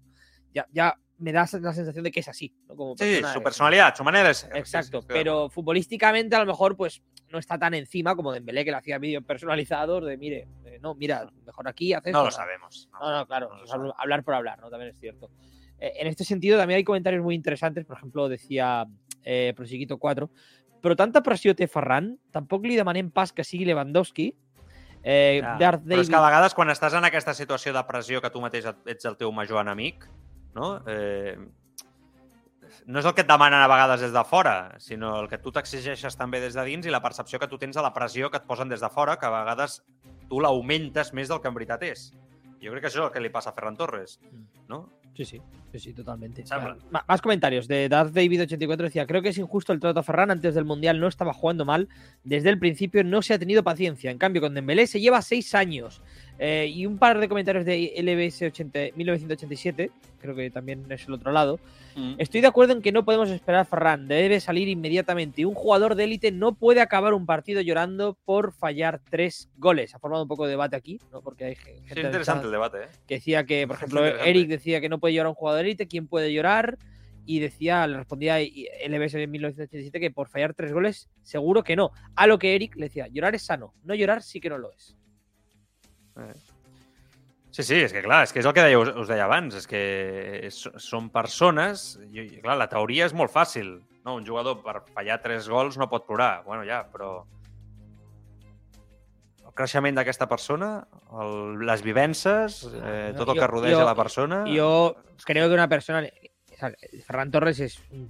ya, ya me da la sensación de que es así, ¿no? Como Sí, persona su es- personalidad, su manera de ser. Sí, Exacto, sí, de pero futbolísticamente a lo mejor pues no está tan encima como Dembélé que le hacía vídeos personalizados de mire, eh, no, mira, mejor aquí haces No lo sabemos. no, no, claro, no lo es sabemos. hablar por hablar, ¿no? También es cierto. Eh, en este sentido, también hay comentarios muy interesantes. Por ejemplo, decía eh, Prosiquito 4, però tanta pressió té Ferran, tampoc li demanem pas que sigui Lewandowski. Eh, Ja, Darth Però és que a vegades quan estàs en aquesta situació de pressió que tu mateix et- ets el teu major enemic, no? Eh, no és el que et demanen a vegades des de fora, sinó el que tu t'exigeixes també des de dins i la percepció que tu tens de la pressió que et posen des de fora, que a vegades tu l'augmentes més del que en veritat és. Jo crec que això és el que li passa a Ferran Torres, no? Sí, sí, sí, sí, totalmente. Más comentarios. De Darth David 84 decía, creo que es injusto el trato a Ferran antes del Mundial, no estaba jugando mal. Desde el principio no se ha tenido paciencia. En cambio, con Dembélé se lleva seis años. Eh, y un par de comentarios de LBS 80 1987, creo que también es el otro lado. Estoy de acuerdo en que no podemos esperar a Ferran, debe salir inmediatamente. Y un jugador de élite no puede acabar un partido llorando por fallar tres goles. Ha formado un poco de debate aquí, ¿no? Porque hay ge- gente Sí, interesante el debate, ¿eh? que decía que, por ejemplo. Eric decía que no puede llorar un jugador de élite, ¿quién puede llorar? Y decía, le respondía LBS en 1987 que por fallar tres goles, seguro que no. A lo que Eric le decía, llorar es sano, no llorar sí que no lo es. Sí, sí, és que clar, és que és el que deia, us, us deia abans, és que és, són persones, i, i clar, la teoria és molt fàcil, no? Un jugador per fallar tres gols no pot plorar, bueno, ja, però el creixement d'aquesta persona, el, les vivències, eh, tot el Jo- que rodeja jo- la persona... Yo creo que una persona, Ferran Torres es un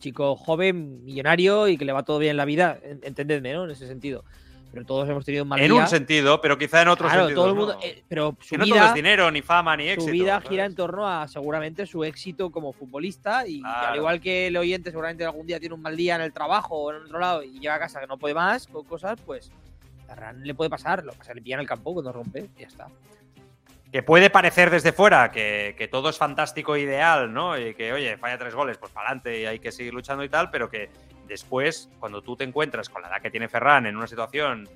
chico joven, millonario y que le va todo bien en la vida, en- entendedme, ¿no? En ese sentido. Pero todos hemos tenido un mal en día. un sentido, pero quizá en otros claro, sentidos todo el mundo, no. eh, pero su que no todo vida, es dinero, ni fama, ni éxito. su vida ¿sabes? gira en torno a seguramente su éxito como futbolista y, Claro. al igual que el oyente seguramente algún día tiene un mal día en el trabajo o en otro lado y llega a casa que no puede más con cosas, pues a Ferran le puede pasar, lo que pasa le pilla en el campo cuando rompe y ya está. que puede parecer desde fuera que, que todo es fantástico e ideal, ¿no? Y que, oye, falla tres goles, pues para adelante y hay que seguir luchando y tal, pero que después, cuando tú te encuentras con la edad que tiene Ferran en una situación,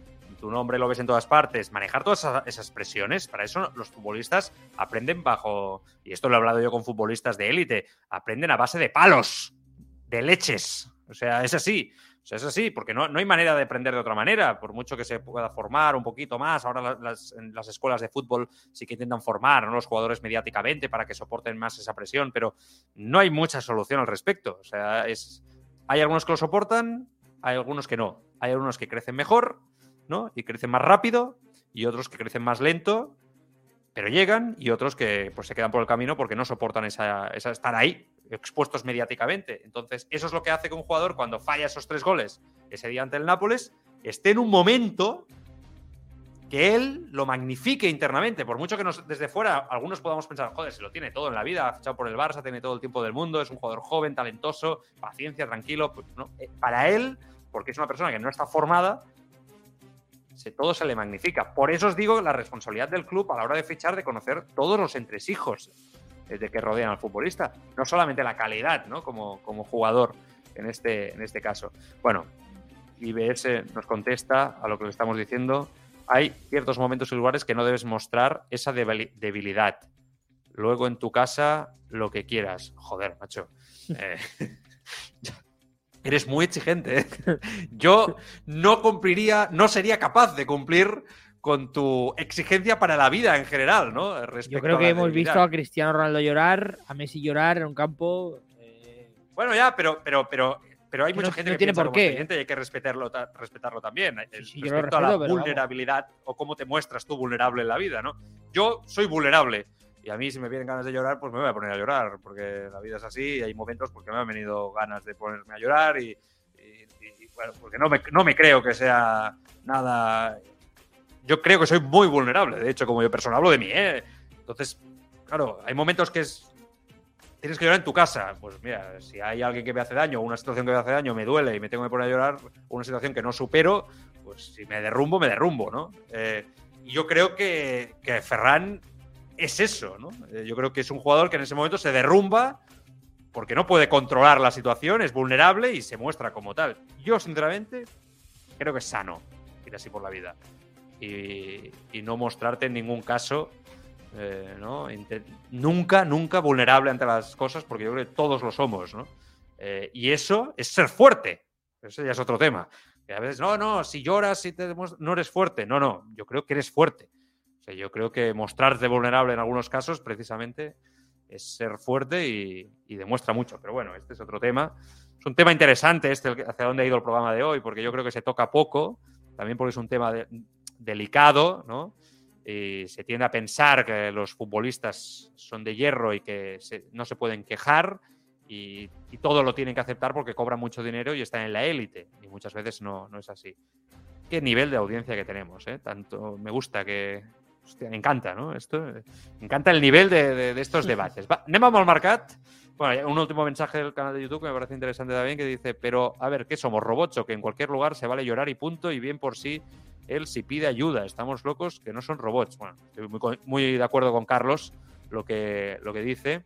tu nombre lo ves en todas partes, manejar todas esas, presiones, para eso los futbolistas aprenden bajo, y esto lo he hablado yo con futbolistas de élite, aprenden a base de palos, de leches. O sea, es así. Es así, porque no, no hay manera de aprender de otra manera, por mucho que se pueda formar un poquito más. Ahora las escuelas de fútbol sí que intentan formar a los jugadores mediáticamente para que soporten más esa presión, pero no hay mucha solución al respecto. O sea, es, hay algunos que lo soportan, hay algunos que no. Hay algunos que crecen mejor, ¿no? Y crecen más rápido, y otros que crecen más lento, pero llegan, y otros que pues, se quedan por el camino porque no soportan esa, esa estar ahí, expuestos mediáticamente. Entonces, eso es lo que hace que un jugador, cuando falla esos tres goles ese día ante el Nápoles, esté en un momento que él lo magnifique internamente, por mucho que nos, desde fuera algunos podamos pensar, joder, se lo tiene todo en la vida, ha fichado por el Barça, tiene todo el tiempo del mundo, es un jugador joven, talentoso, paciencia, tranquilo. Pues, ¿no? Eh, para él, porque es una persona que no está formada, se, todo se le magnifica. Por eso os digo la responsabilidad del club a la hora de fichar, de conocer todos los entresijos de que rodean al futbolista, no solamente la calidad, ¿no? Como, como jugador en este, en este caso. Bueno, IBS nos contesta a lo que le estamos diciendo. Hay ciertos momentos y lugares que no debes mostrar esa debilidad. Luego en tu casa, lo que quieras. Joder, macho. Eh, eres muy exigente. ¿eh? Yo no cumpliría, no sería capaz de cumplir con tu exigencia para la vida en general, ¿no? Yo creo que hemos visto a Cristiano Ronaldo llorar, a Messi llorar en un campo. Eh, bueno, ya, pero, pero, pero, pero hay mucha gente que tiene por qué. y hay que respetarlo, respetarlo también. respecto a la vulnerabilidad o cómo te muestras tú vulnerable en la vida, ¿no? Yo soy vulnerable. Y a mí, si me vienen ganas de llorar, pues me voy a poner a llorar, porque la vida es así y hay momentos porque me han venido ganas de ponerme a llorar y, bueno, porque no me, no me creo que sea nada yo creo que soy muy vulnerable. De hecho, como yo persona hablo de mí, ¿eh? Entonces, claro, hay momentos que es. Tienes que llorar en tu casa. Pues mira, si hay alguien que me hace daño, una situación que me hace daño, me duele y me tengo que poner a llorar, una situación que no supero, pues si me derrumbo, me derrumbo, ¿no? Eh, yo creo que, que Ferran es eso, ¿no? Eh, yo creo que es un jugador que en ese momento se derrumba porque no puede controlar la situación, es vulnerable y se muestra como tal. Yo, sinceramente, creo que es sano ir así por la vida y, no mostrarte en ningún caso eh, ¿no? nunca, nunca vulnerable ante las cosas, porque yo creo que todos lo somos, ¿no? Eh, y eso es ser fuerte. Eso ya es otro tema. a veces, no, no, si lloras, si te no eres fuerte. No, no, yo creo que eres fuerte. O sea, yo creo que mostrarte vulnerable en algunos casos, precisamente, es ser fuerte y, y, demuestra mucho. Pero bueno, este es otro tema. Es un tema interesante este hacia dónde ha ido el programa de hoy, porque yo creo que se toca poco, también porque es un tema de, delicado, ¿no? Y se tiende a pensar que los futbolistas son de hierro y que no se pueden quejar y, todo lo tienen que aceptar porque cobran mucho dinero y están en la élite. Y muchas veces no, no es así. Qué nivel de audiencia que tenemos, ¿eh? Tanto me gusta que... Hostia, me encanta, ¿no? Esto, me encanta el nivel de, estos debates. Va, anem amb Bueno, un último mensaje del canal de YouTube que me parece interesante también, que dice, pero a ver, ¿qué somos? ¿Robots o que en cualquier lugar se vale llorar y punto? Y bien por sí él si pide ayuda. Estamos locos que no son robots. Bueno, estoy muy, de acuerdo con Carlos lo que, lo que dice.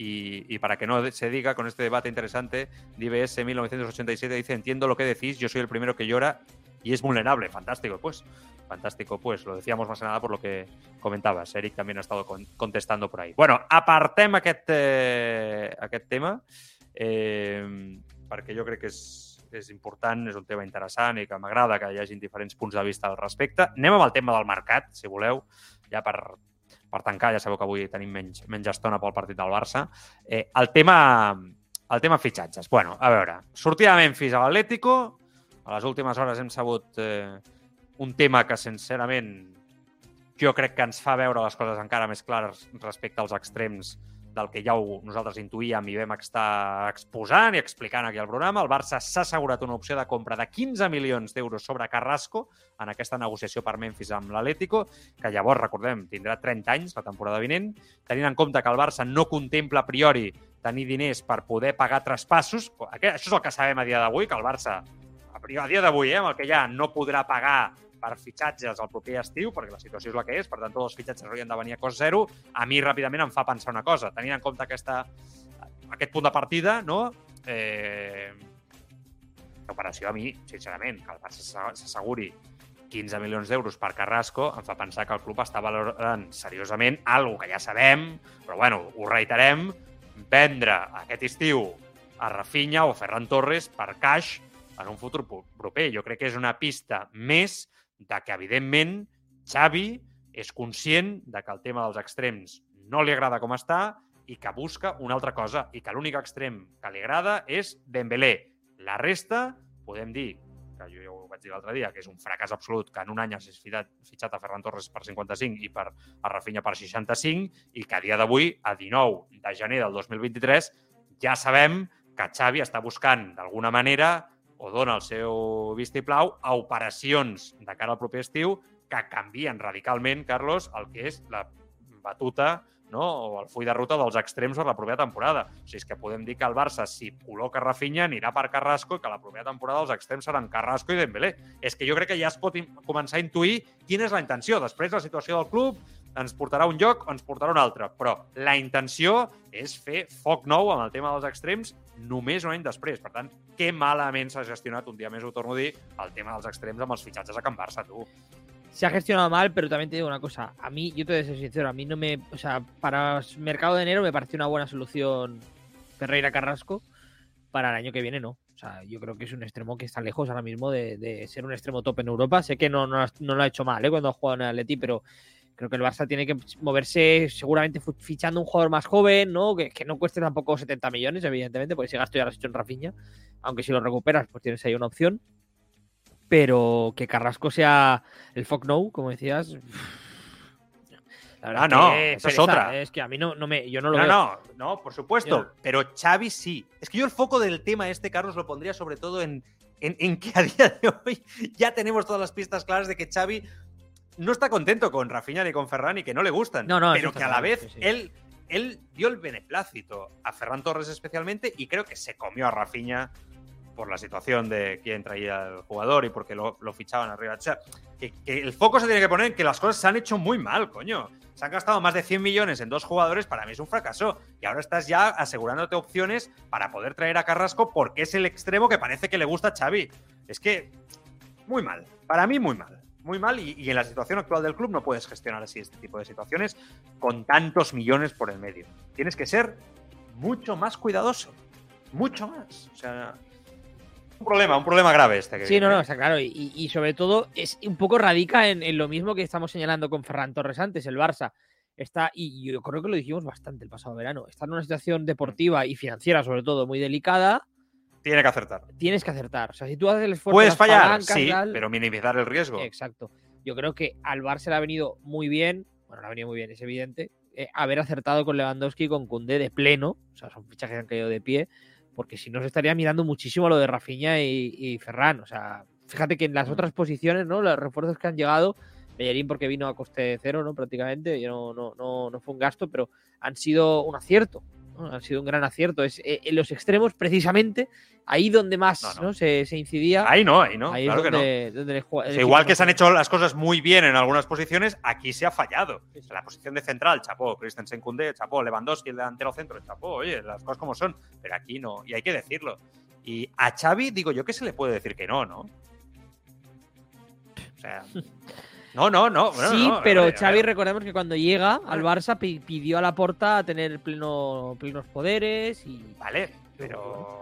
Y, para que no se diga con este debate interesante, DBS 1987 dice, entiendo lo que decís, yo soy el primero que llora y es vulnerable. Fantástico, pues. Fantástico, pues. Lo decíamos más que nada por lo que comentabas. Eric también ha estado contestando por ahí. Bueno, apartem aquest, eh, aquest tema eh, perquè jo crec que és és important, és un tema interessant i que m'agrada que hi hagin diferents punts de vista al respecte. Anem amb el tema del mercat, si voleu, ja per, per tancar, ja sabeu que avui tenim menys, menys estona pel partit del Barça. Eh, el tema el tema fitxatges. Bueno, a veure, sortida de Memphis a l'Atlético, a les últimes hores hem sabut eh, un tema que, sincerament, jo crec que ens fa veure les coses encara més clares respecte als extrems del que ja ho, nosaltres intuïem i vam estar exposant i explicant aquí al programa, el Barça s'ha assegurat una opció de compra de 15 milions d'euros sobre Carrasco en aquesta negociació per Memphis amb l'Atlético, que llavors, recordem, tindrà 30 anys la temporada vinent, tenint en compte que el Barça no contempla a priori tenir diners per poder pagar traspassos. Això és el que sabem a dia d'avui, que el Barça, a dia d'avui, eh, amb el que ja no podrà pagar per fitxatges el proper estiu, perquè la situació és la que és, per tant, tots els fitxatges haurien de venir a cost zero, a mi ràpidament em fa pensar una cosa. Tenint en compte aquesta, aquest punt de partida, no? Eh, l'operació a mi, sincerament, que el Barça s'asseguri 15 milions d'euros per Carrasco em fa pensar que el club està valorant seriosament algo que ja sabem, però bueno, ho reiterem, vendre aquest estiu a Rafinha o Ferran Torres per cash en un futur proper. Jo crec que és una pista més de que, evidentment, Xavi és conscient de que el tema dels extrems no li agrada com està i que busca una altra cosa i que l'únic extrem que li agrada és Dembélé. La resta, podem dir, que jo ja ho vaig dir l'altre dia, que és un fracàs absolut que en un any has fitxat, a Ferran Torres per 55 i per a Rafinha per 65 i que a dia d'avui, a 19 de gener del 2023, ja sabem que Xavi està buscant d'alguna manera o dona el seu vistiplau a operacions de cara al proper estiu que canvien radicalment, Carlos, el que és la batuta no? o el full de ruta dels extrems per la propera temporada. O sigui, és que podem dir que el Barça, si col·loca Rafinha, anirà per Carrasco i que la propera temporada els extrems seran Carrasco i Dembélé. És que jo crec que ja es pot començar a intuir quina és la intenció. Després, la situació del club ens portarà un lloc o ens portarà un altre. Però la intenció és fer foc nou amb el tema dels extrems només un any després. Per tant, que malament s'ha gestionat, un dia més ho torno a dir, el tema dels extrems amb els fitxatges a Can Barça, tu se ha gestionado mal, pero también te digo una cosa. A mí, yo te voy a ser sincero, a mí no me. O sea, para mercado de enero me pareció una buena solución Ferreira Carrasco. Para el año que viene, no. O sea, yo creo que es un extremo que está lejos ahora mismo de, ser un extremo top en Europa. Sé que no, no, lo ha hecho mal ¿eh? cuando ha jugado en el Atleti, pero creo que el Barça tiene que moverse seguramente fichando un jugador más joven, ¿no? Que, que, no cueste tampoco 70 millones, evidentemente, porque ese gasto ya lo has hecho en Rafinha. Aunque si lo recuperas, pues tienes ahí una opción pero que Carrasco sea el fuck no, como decías. La verdad ah, no, esa es otra. Es que a mí no, no me, yo no lo no, veo. No, no, por supuesto. Pero Xavi sí. Es que yo el foco del tema este, Carlos, lo pondría sobre todo en, en, que a día de hoy ya tenemos todas las pistas claras de que Xavi no está contento con Rafinha ni con Ferran y que no le gustan. No, no, pero que a la vez él, él dio el beneplácito a Ferran Torres especialmente y creo que se comió a Rafinha por la situación de quién traía el jugador y porque lo, lo fichaban arriba. O sea, que, el foco se tiene que poner en que las cosas se han hecho muy mal, coño. Se han gastado más de 100 millones en dos jugadores, para mí es un fracaso. Y ahora estás ya asegurándote opciones para poder traer a Carrasco porque es el extremo que parece que le gusta a Xavi. Es que, muy mal. Para mí, muy mal. Muy mal y, y en la situación actual del club no puedes gestionar así este tipo de situaciones con tantos millones por el medio. Tienes que ser mucho más cuidadoso. Mucho más. O sea, un problema, un problema grave este. Que sí, no, no, está claro. Y, sobre todo es un poco radica en, lo mismo que estamos señalando con Ferran Torres antes, el Barça. Está, y yo creo que lo dijimos bastante el pasado verano, está en una situación deportiva y financiera sobre todo muy delicada. Tiene que acertar. Tienes que acertar. O sea, si tú haces el esfuerzo... Puedes fallar, sí, pero minimizar el riesgo. Exacto. Yo creo que al Barça le ha venido muy bien, bueno, le ha venido muy bien, es evidente, eh, haber acertado con Lewandowski y con Koundé de pleno, o sea, son fichajes que han caído de pie, porque si no se estaría mirando muchísimo lo de Rafinha y, Ferran. O sea, fíjate que en las mm. otras posiciones, ¿no? Los refuerzos que han llegado, Bellerín porque vino a coste cero, ¿no? Prácticamente, no, no, no, no fue un gasto, pero han sido un acierto. Han sido un gran acierto. Es eh, en los extremos, precisamente, ahí donde más no, Se, incidía. Ahí no, ahí no. claro que no. igual que se han hecho las cosas muy bien en algunas posiciones, aquí se ha fallado. En la posición de central, chapó, Christensen Kunde, chapó, Lewandowski, el delantero centro, chapó, oye, las cosas como son. Pero aquí no, y hay que decirlo. Y a Xavi, digo yo que se le puede decir que no, ¿no? O sea. No, no, no. sí, pero Xavi, recordemos que cuando llega al Barça pidió a la porta tener pleno, plenos poderes y. Vale, pero.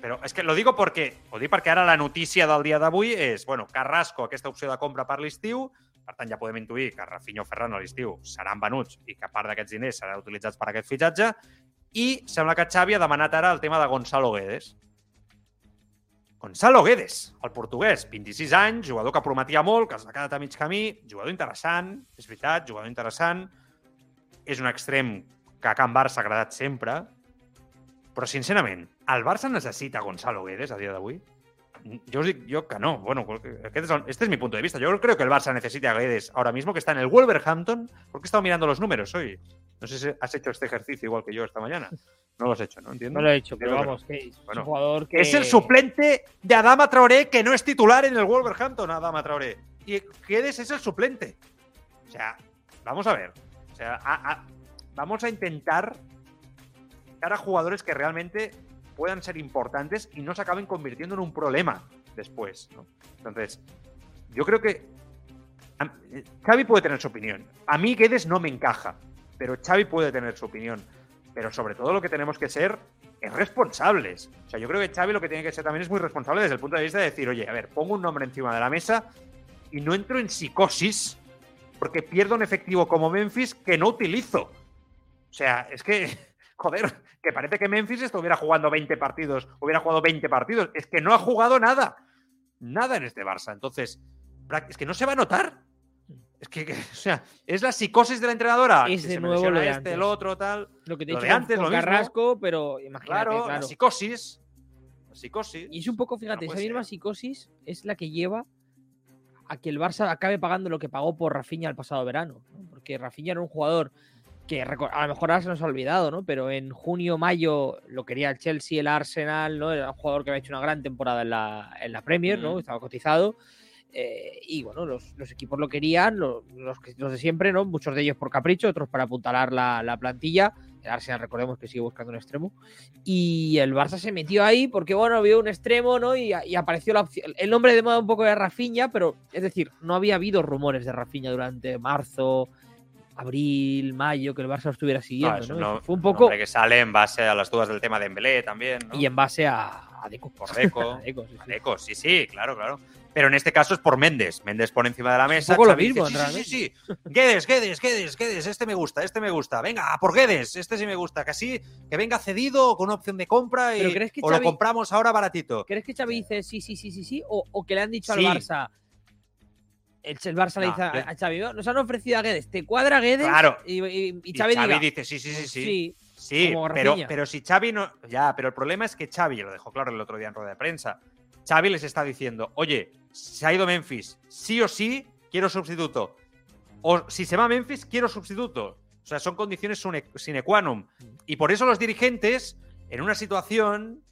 Però és que lo digo perquè, ho dic perquè ara la notícia del dia d'avui és, bueno, Carrasco, aquesta opció de compra per l'estiu, per tant ja podem intuir que Rafinha o Ferran a l'estiu seran venuts i que part d'aquests diners seran utilitzats per aquest fitxatge, i sembla que Xavi ha demanat ara el tema de Gonzalo Guedes. Gonzalo Guedes, el portuguès, 26 anys, jugador que prometia molt, que s'ha quedat a mig camí, jugador interessant, és veritat, jugador interessant, és un extrem que a Can Barça ha agradat sempre, però sincerament, el Barça necessita Gonzalo Guedes a dia d'avui? Yo os digo yo que no. Bueno, este es mi punto de vista. Yo creo que el Barça necesita a Guedes ahora mismo, que está en el Wolverhampton, porque he estado mirando los números hoy. No sé si has hecho este ejercicio igual que yo esta mañana. No lo has hecho, ¿no? Entiendo. No lo he hecho, pero vamos, que es un jugador que... Es el suplente de Adama Traoré, que no es titular en el Wolverhampton, Adama Traoré. Y Guedes es el suplente. O sea, vamos a ver. O sea, vamos a intentar dar a jugadores que realmente puedan ser importantes y no se acaben convirtiendo en un problema después. Entonces, yo creo que Xavi puede tener su opinión. A mí Guedes no me encaja, pero Xavi puede tener su opinión. Pero sobre todo lo que tenemos que ser es responsables. O sea, yo creo que Xavi lo que tiene que ser también es muy responsable desde el punto de vista de decir, oye, a ver, pongo un nombre encima de la mesa y no entro en psicosis porque pierdo un efectivo como Memphis que no utilizo. O sea, es que, joder, que parece que Memphis estuviera jugando 20 partidos, hubiera jugado 20 partidos. Es que no ha jugado nada. Nada en este Barça. Entonces, es que no se va a notar. Es que, o sea, es la psicosis de la entrenadora. Es de nuevo lo de este, el otro, tal. Lo que te he dicho antes, lo Carrasco, pero imagínate, claro, la psicosis. Psicosis. Y es un poco, fíjate, No esa misma psicosis es la que lleva a que el Barça acabe pagando lo que pagó por Rafinha el pasado verano. ¿no? Porque Rafinha era un jugador que a lo mejor ahora se nos ha olvidado, ¿no? Pero en junio, mayo lo quería el Chelsea, el Arsenal, ¿no? Era un jugador que había hecho una gran temporada en la, en la Premier, ¿no? Mm. Estaba cotizado. Eh, y bueno, los, los equipos lo querían, lo- los, que- los de siempre, ¿no? Muchos de ellos por capricho, otros para apuntalar la, la plantilla. El Arsenal, recordemos que sigue buscando un extremo. Y el Barça se metió ahí porque, bueno, vio un extremo, ¿no? Y, y apareció la opción. El nombre de moda un poco de Rafinha, pero es decir, no había habido rumores de Rafinha durante marzo, abril, mayo, que el Barça lo estuviera siguiendo, No, ¿no? Fue un poco. que sale en base a las dudas del tema de Embelé también, ¿no? Y en base a, a Deco. Por Deco. A Deco, sí, sí, claro, claro. Pero en este caso es por Méndez. Méndez pone encima de la mesa. poco lo mismo, dice, sí, sí, sí, sí. Guedes, Guedes, Guedes, Guedes, este me gusta, este me gusta. Venga, a por Guedes, este sí me gusta. Que así, que venga cedido con opción de compra y Pero ¿crees que o lo compramos ahora baratito. ¿Crees que Xavi dice sí, sí, sí, sí, sí? ¿O, o que le han dicho Sí. al Barça? El, el Barça le dice a, a Xavi, "No, nos han ofrecido a Guedes, ¿te cuadra Guedes? Claro. Y, y- y Y Xavi, diga, dice, sí, sí, sí, sí. sí. Sí, pero, pero si Xavi no. Ya, pero el problema es que Xavi, lo dejó claro el otro día en rueda de prensa. Xavi les está diciendo, oye, se ha ido Memphis, sí o sí, quiero sustituto. O si se va Memphis, quiero sustituto. O sea, son condiciones sine qua non. Y por eso los dirigentes, en una situación,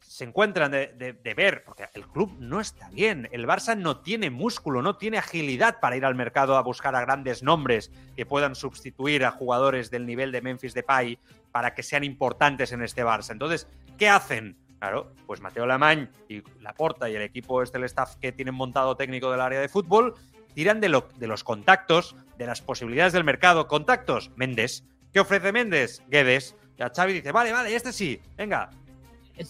se encuentran de, de- de ver, porque el club no está bien. El Barça no tiene músculo, no tiene agilidad para ir al mercado a buscar a grandes nombres que puedan sustituir a jugadores del nivel de Memphis Depay para que sean importantes en este Barça. Entonces, ¿qué hacen? Claro, pues Mateo Lamañ y Laporta y el equipo este, el staff que tienen montado técnico del área de fútbol, tiran de, lo- de los contactos, de las posibilidades del mercado. Contactos, Méndez. ¿Qué ofrece Méndez? Guedes. Y a Xavi dice, vale, vale, este sí, venga,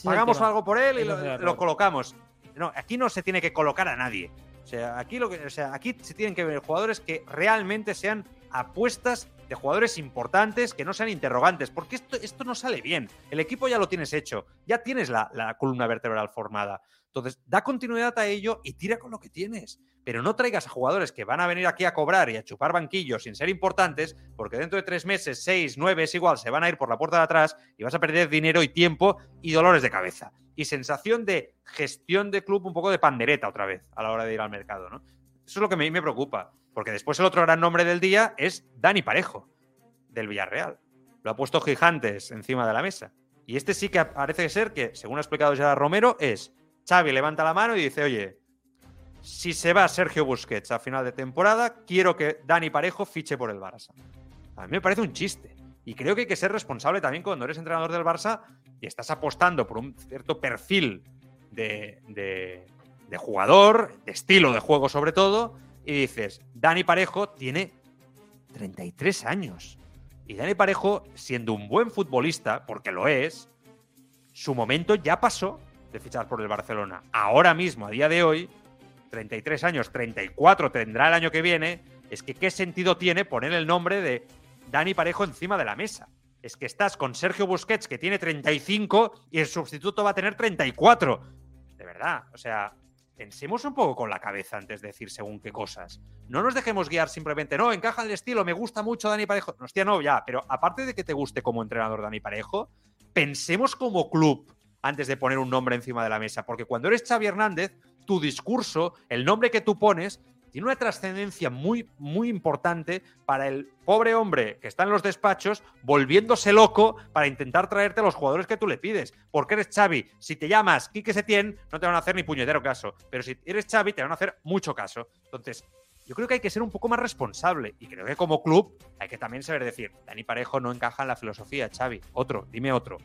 pagamos algo por él y lo, lo colocamos. No, aquí no se tiene que colocar a nadie. O sea, aquí lo que, o sea, aquí se tienen que ver jugadores que realmente sean apuestas de jugadores importantes, que no sean interrogantes, porque esto, esto no sale bien. El equipo ya lo tienes hecho, ya tienes la, columna vertebral formada. Entonces, da continuidad a ello y tira con lo que tienes. Pero no traigas a jugadores que van a venir aquí a cobrar y a chupar banquillos sin ser importantes, porque dentro de tres meses, seis, nueve, es igual, se van a ir por la puerta de atrás y vas a perder dinero y tiempo y dolores de cabeza. Y sensación de gestión de club un poco de pandereta otra vez a la hora de ir al mercado, ¿no? Eso es lo que a mí me preocupa. Porque después el otro gran nombre del día es Dani Parejo, del Villarreal. Lo ha puesto Gigantes encima de la mesa. Y este sí que parece ser que, según ha explicado ya Romero, es Xavi levanta la mano y dice, oye, si se va Sergio Busquets a final de temporada, quiero que Dani Parejo fiche por el Barça. A mí me parece un chiste. Y creo que hay que ser responsable también cuando eres entrenador del Barça y estás apostando por un cierto perfil de, de- de jugador, de estilo de juego sobre todo, y dices, Dani Parejo tiene 33 años. Y Dani Parejo, siendo un buen futbolista, porque lo es, su momento ya pasó de fichar por el Barcelona. Ahora mismo, a día de hoy, 33 años, 34 tendrá el año que viene, es que qué sentido tiene poner el nombre de Dani Parejo encima de la mesa. Es que estás con Sergio Busquets, que tiene 35, y el sustituto va a tener 34. De verdad, o sea, pensemos un poco con la cabeza antes de decir según qué cosas. No nos dejemos guiar simplemente, no, encaja el estilo, me gusta mucho Dani Parejo. No, hostia, no, ya, pero aparte de que te guste como entrenador Dani Parejo, pensemos como club antes de poner un nombre encima de la mesa, porque cuando eres Xavi Hernández, tu discurso, el nombre que tú pones, tiene una trascendencia muy, muy importante para el pobre hombre que está en los despachos volviéndose loco para intentar traerte los jugadores que tú le pides. Porque eres Xavi. Si te llamas Quique Setién, no te van a hacer ni puñetero caso. Pero si eres Xavi, te van a hacer mucho caso. Entonces, yo creo que hay que ser un poco más responsable. Y creo que como club hay que también saber decir, Dani Parejo no encaja en la filosofía, Xavi. Otro, dime otro.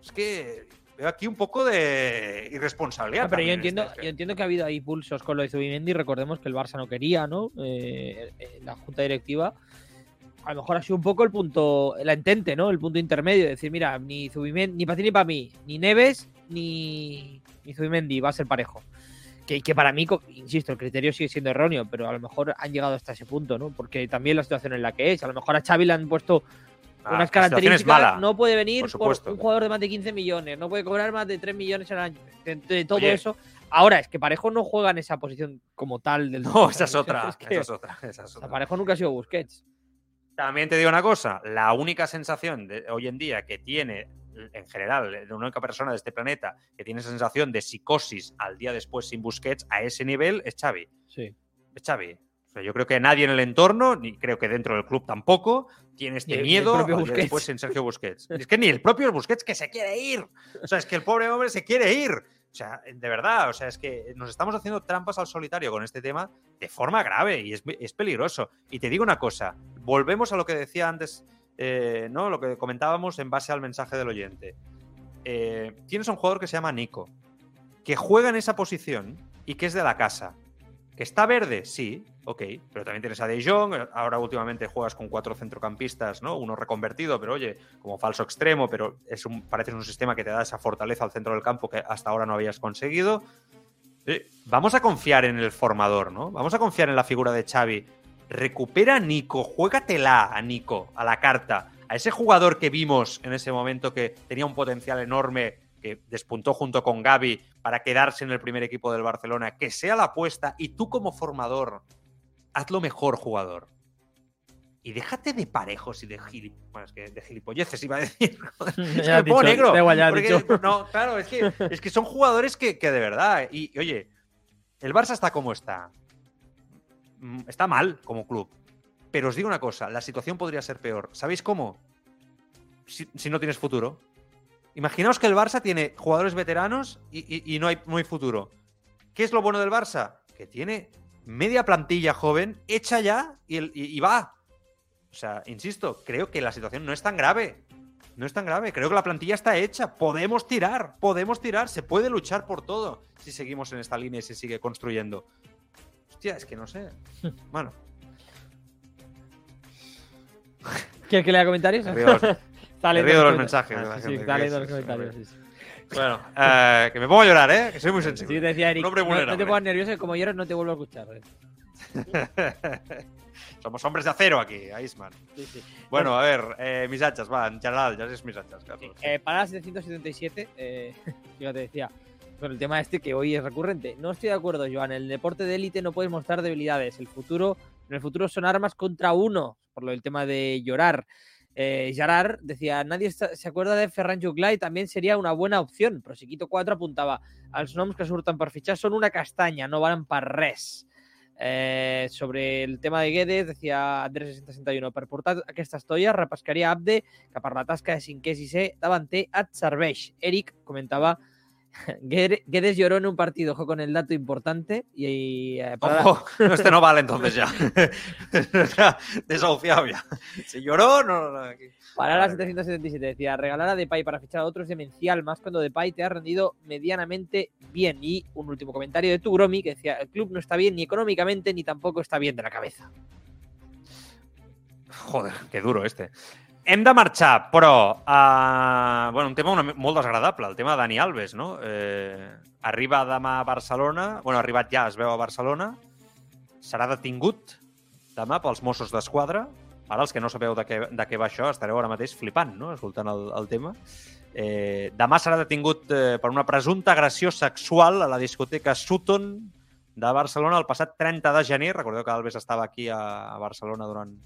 Es que veo aquí un poco de irresponsabilidad. No, pero yo entiendo, este- yo entiendo que ha habido ahí pulsos con lo de Zubimendi. Recordemos que el Barça no quería, ¿no? Eh, eh, la junta directiva. A lo mejor ha sido un poco el punto, la entente, ¿no? El punto intermedio. de Decir, mira, ni Zubimendi, ni para ti ni para mí, ni Neves, ni, ni Zubimendi, va a ser parejo. Que, que para mí, insisto, el criterio sigue siendo erróneo, pero a lo mejor han llegado hasta ese punto, ¿no? Porque también la situación en la que es. A lo mejor a Xavi le han puesto Ah, unas es características. mala. No puede venir por un jugador de más de 15 millones, no puede cobrar más de 3 millones al año. De, de todo Oye. eso. Ahora, es que Parejo no juega en esa posición como tal del No, esa es otra. Es que, esa es otra. esa es o sea, otra. Parejo nunca ha sido Busquets. También te digo una cosa, la única sensación de hoy en día que tiene en general, la única persona de este planeta que tiene esa sensación de psicosis al día después sin Busquets a ese nivel es Xavi. Sí. Es Xavi. Sea, yo creo que nadie en el entorno, ni creo que dentro del club tampoco, tiene este miedo después en Sergio Busquets. Es que ni el propio Busquets que se quiere ir. O sea, es que el pobre hombre se quiere ir. O sea, de verdad, o sea, es que nos estamos haciendo trampas al solitario con este tema de forma grave y es, es peligroso. Y te digo una cosa, volvemos a lo que decía antes, eh, ¿no? Lo que comentábamos en base al mensaje del oyente. Eh, tienes a un jugador que se llama Nico, que juega en esa posición y que es de la casa. ¿Que está verde? Sí, ok. Pero también tienes a De Jong. Ahora últimamente juegas con cuatro centrocampistas, ¿no? Uno reconvertido, pero oye, como falso extremo, pero es un, parece un sistema que te da esa fortaleza al centro del campo que hasta ahora no habías conseguido. Vamos a confiar en el formador, ¿no? Vamos a confiar en la figura de Xavi. Recupera a Nico, juégatela a Nico, a la carta, a ese jugador que vimos en ese momento que tenía un potencial enorme, que despuntó junto con Gaby para quedarse en el primer equipo del Barcelona, que sea la apuesta y tú como formador, hazlo mejor jugador. Y déjate de parejos y de, gilip... bueno, es que de gilipolleces, iba a decir. Es que Ya has me pongo dicho, negro. porque-. No, claro, es que, es que son jugadores que, que de verdad. Y, y, oye, el Barça está como está. Mm, Está mal como club. Pero os digo una cosa, la situación podría ser peor. ¿Sabéis cómo? Si, si no tienes futuro. Imaginaos que el Barça tiene jugadores veteranos y, y- y no, hay, no hay futuro. ¿Qué es lo bueno del Barça? Que tiene media plantilla joven hecha ya y, el- y- y va. O sea, insisto, creo que la situación no es tan grave. No es tan grave. Creo que la plantilla está hecha. Podemos tirar, podemos tirar. Se puede luchar por todo si seguimos en esta línea y se sigue construyendo. Hostia, es que no sé. Bueno, ¿Quieres que lea comentarios? Está me leyendo río de los comentarios. mensajes Ah, sí, sí, gente, está que leyendo es- los es- comentarios. sí, bueno, eh, que me pongo a llorar, ¿eh? Que soy muy sensible. te decía Eric, Un hombre no, no te pongas nervioso, que como lloras no te vuelvo a escuchar. eh. Somos hombres de acero aquí, Iceman. Sí, sí. Bueno, a ver, eh, missatges, va, en general, ja és missatges, Carlos. Eh, para la 777, eh, fíjate, decía, con el tema este que hoy es recurrente. No estoy de acuerdo, Joan. En el deporte de élite no puedes mostrar debilidades. El futuro, en el futuro son armas contra uno, por lo del tema de llorar. Eh, Gerard decía, nadie se acuerda de Ferran Juglà y también sería una buena opción. Però si Quito 4 apuntava, els noms que surten per fitxar són una castanya, no valen per res. Eh, sobre el tema de Guedes, decía Andrés 661, per portar aquesta estoia repescaria Abde, que per la tasca de cinquè i sisè davanter et serveix. Eric comentava Guede- Guedes lloró en un partido, ojo con el dato importante. Y, eh, para la- Ojo, no, este no vale entonces ya. desahuciado ya. Se lloró, no, no, aquí. Para la Vale. 777 decía, regalar a Depay para fichar a otro es demencial, más cuando Depay te ha rendido medianamente bien. Y un último comentario de Tugromi que decía, el club no está bien ni económicamente ni tampoco está bien de la cabeza. Joder, que duro este. Hem de marxar, però... Uh, bueno, un tema una, molt desagradable, el tema de Dani Alves, no? Eh, arriba demà a Barcelona, bueno, arribat ja, es veu a Barcelona, serà detingut demà pels Mossos d'Esquadra. Ara, els que no sabeu de què, de què va això, estareu ara mateix flipant, no?, escoltant el, el tema. Eh, demà serà detingut eh, per una presumpta agressió sexual a la discoteca Sutton de Barcelona el passat 30 de gener. Recordeu que Alves estava aquí a, a Barcelona durant,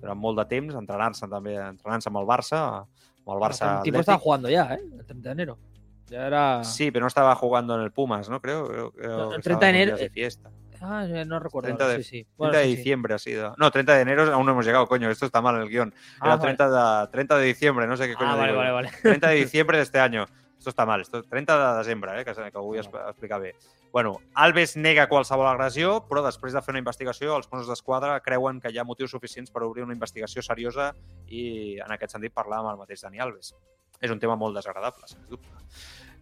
durant molt de temps, entrenant-se també, entrenant-se amb el Barça, amb el Barça el tipo estaba jugando ya, ¿eh? El 30 de enero. Ya era... Sí, pero no estaba jugando en el Pumas, ¿no? Creo, el 30 estaba de en enero- de fiesta. Ah, no recuerdo. 30 ahora, de- sí, sí. 30 Bueno, de sí, diciembre ha sido. No, 30 de enero aún no hemos llegado, coño. Esto está mal en el guion. Ah, Era vale. 30 de, 30 de diciembre, no sé qué coño Ah, vale, digo. vale, vale. 30 de diciembre de este año. Esto està mal. Esto 30 de desembre, eh, que, que ho vull expl- explicar bé. Bueno, Alves nega qualsevol agressió, però després de fer una investigació, els Mossos d'Esquadra creuen que hi ha motius suficients per obrir una investigació seriosa i, en aquest sentit, parlar amb el mateix Dani Alves. És un tema molt desagradable, sens dubte.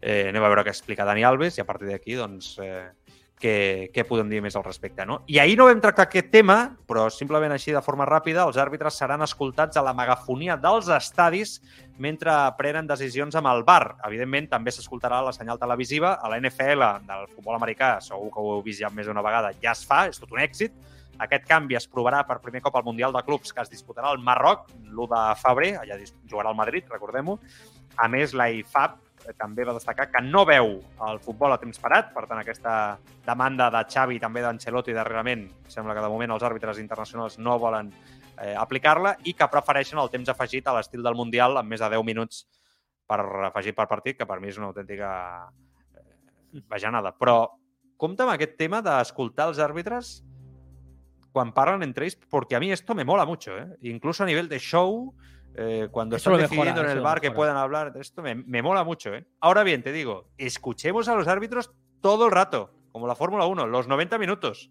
Eh, anem a veure què explica Dani Alves i a partir d'aquí, doncs, eh, què, què podem dir més al respecte. No? I ahir no vam tractar aquest tema, però simplement així de forma ràpida, els àrbitres seran escoltats a la megafonia dels estadis mentre prenen decisions amb el bar. Evidentment, també s'escoltarà la senyal televisiva. A la NFL del futbol americà, segur que ho heu vist ja més d'una vegada, ja es fa, és tot un èxit. Aquest canvi es provarà per primer cop al Mundial de Clubs que es disputarà al Marroc l'1 de febrer, allà jugarà al Madrid, recordem-ho. A més, la IFAB també va destacar que no veu el futbol a temps parat, per tant, aquesta demanda de Xavi i també d'Ancelotti darrerament, sembla que de moment els àrbitres internacionals no volen eh, aplicar-la i que prefereixen el temps afegit a l'estil del Mundial amb més de 10 minuts per afegir per partit, que per mi és una autèntica eh, bajanada. Però compte amb aquest tema d'escoltar els àrbitres quan parlen entre ells, porque a mí esto me mola mucho, ¿eh? Incluso a nivel de show, eh, cuando Eso están mejora, decidiendo en el bar que puedan hablar, esto me, me mola mucho, ¿eh? Ahora bien, te digo, escuchemos a los árbitros todo el rato, como la Fórmula 1, los 90 minutos,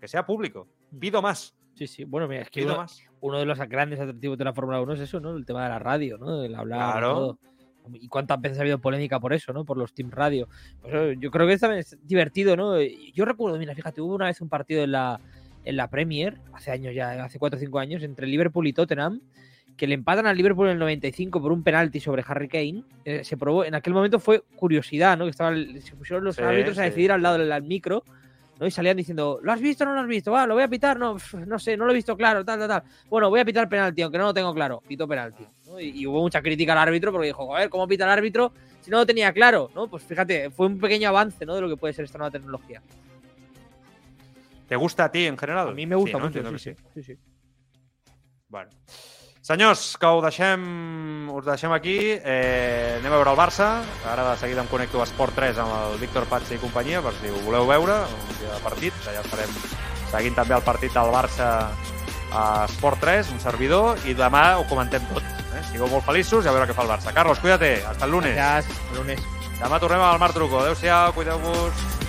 que sea público. Pido más, Sí, sí. Bueno, mira, es que uno, más. uno de los grandes atractivos de la Fórmula 1 es eso, ¿no? El tema de la radio, ¿no? El hablar Claro. todo. Y cuántas veces ha habido polémica por eso, ¿no? Por los Team Radio. Pues, eh, yo creo que también es divertido, ¿no? Yo recuerdo, mira, fíjate, hubo una vez un partido en la, en la Premier, hace años ya, hace 4 o 5 años, entre Liverpool y Tottenham, que le empatan al Liverpool en el 95 por un penalti sobre Harry Kane. Eh, se probó, en aquel momento fue curiosidad, ¿no? Que estaba, se pusieron los Sí, árbitros a decidir al lado del al micro. ¿no? Y salían diciendo, ¿lo has visto o no lo has visto? Va, lo voy a pitar, no, no sé, no lo he visto claro, tal, tal, tal. Bueno, voy a pitar penalti, aunque no lo tengo claro. Pito penalti. ¿no? Y, y hubo mucha crítica al árbitro porque dijo, joder, ¿cómo pita el árbitro si no lo tenía claro? ¿no? Pues fíjate, fue un pequeño avance ¿no? de lo que puede ser esta nueva tecnología. ¿Te gusta a ti en general? A mí me gusta sí, no? mucho. Sí, sí, sí, sí. Bueno. Senyors, que ho deixem, us deixem aquí. Eh, anem a veure el Barça. Ara de seguida em connecto a Esport 3 amb el Víctor Patxa i companyia, per si ho voleu veure, un dia de partit. Allà estarem seguint també el partit del Barça a Esport 3, un servidor, i demà ho comentem tot. Eh? Sigueu molt feliços i a veure què fa el Barça. Carlos, cuídate. Hasta el lunes. Gracias, el lunes. Demà tornem amb el Marc Truco. Adéu-siau, cuideu-vos.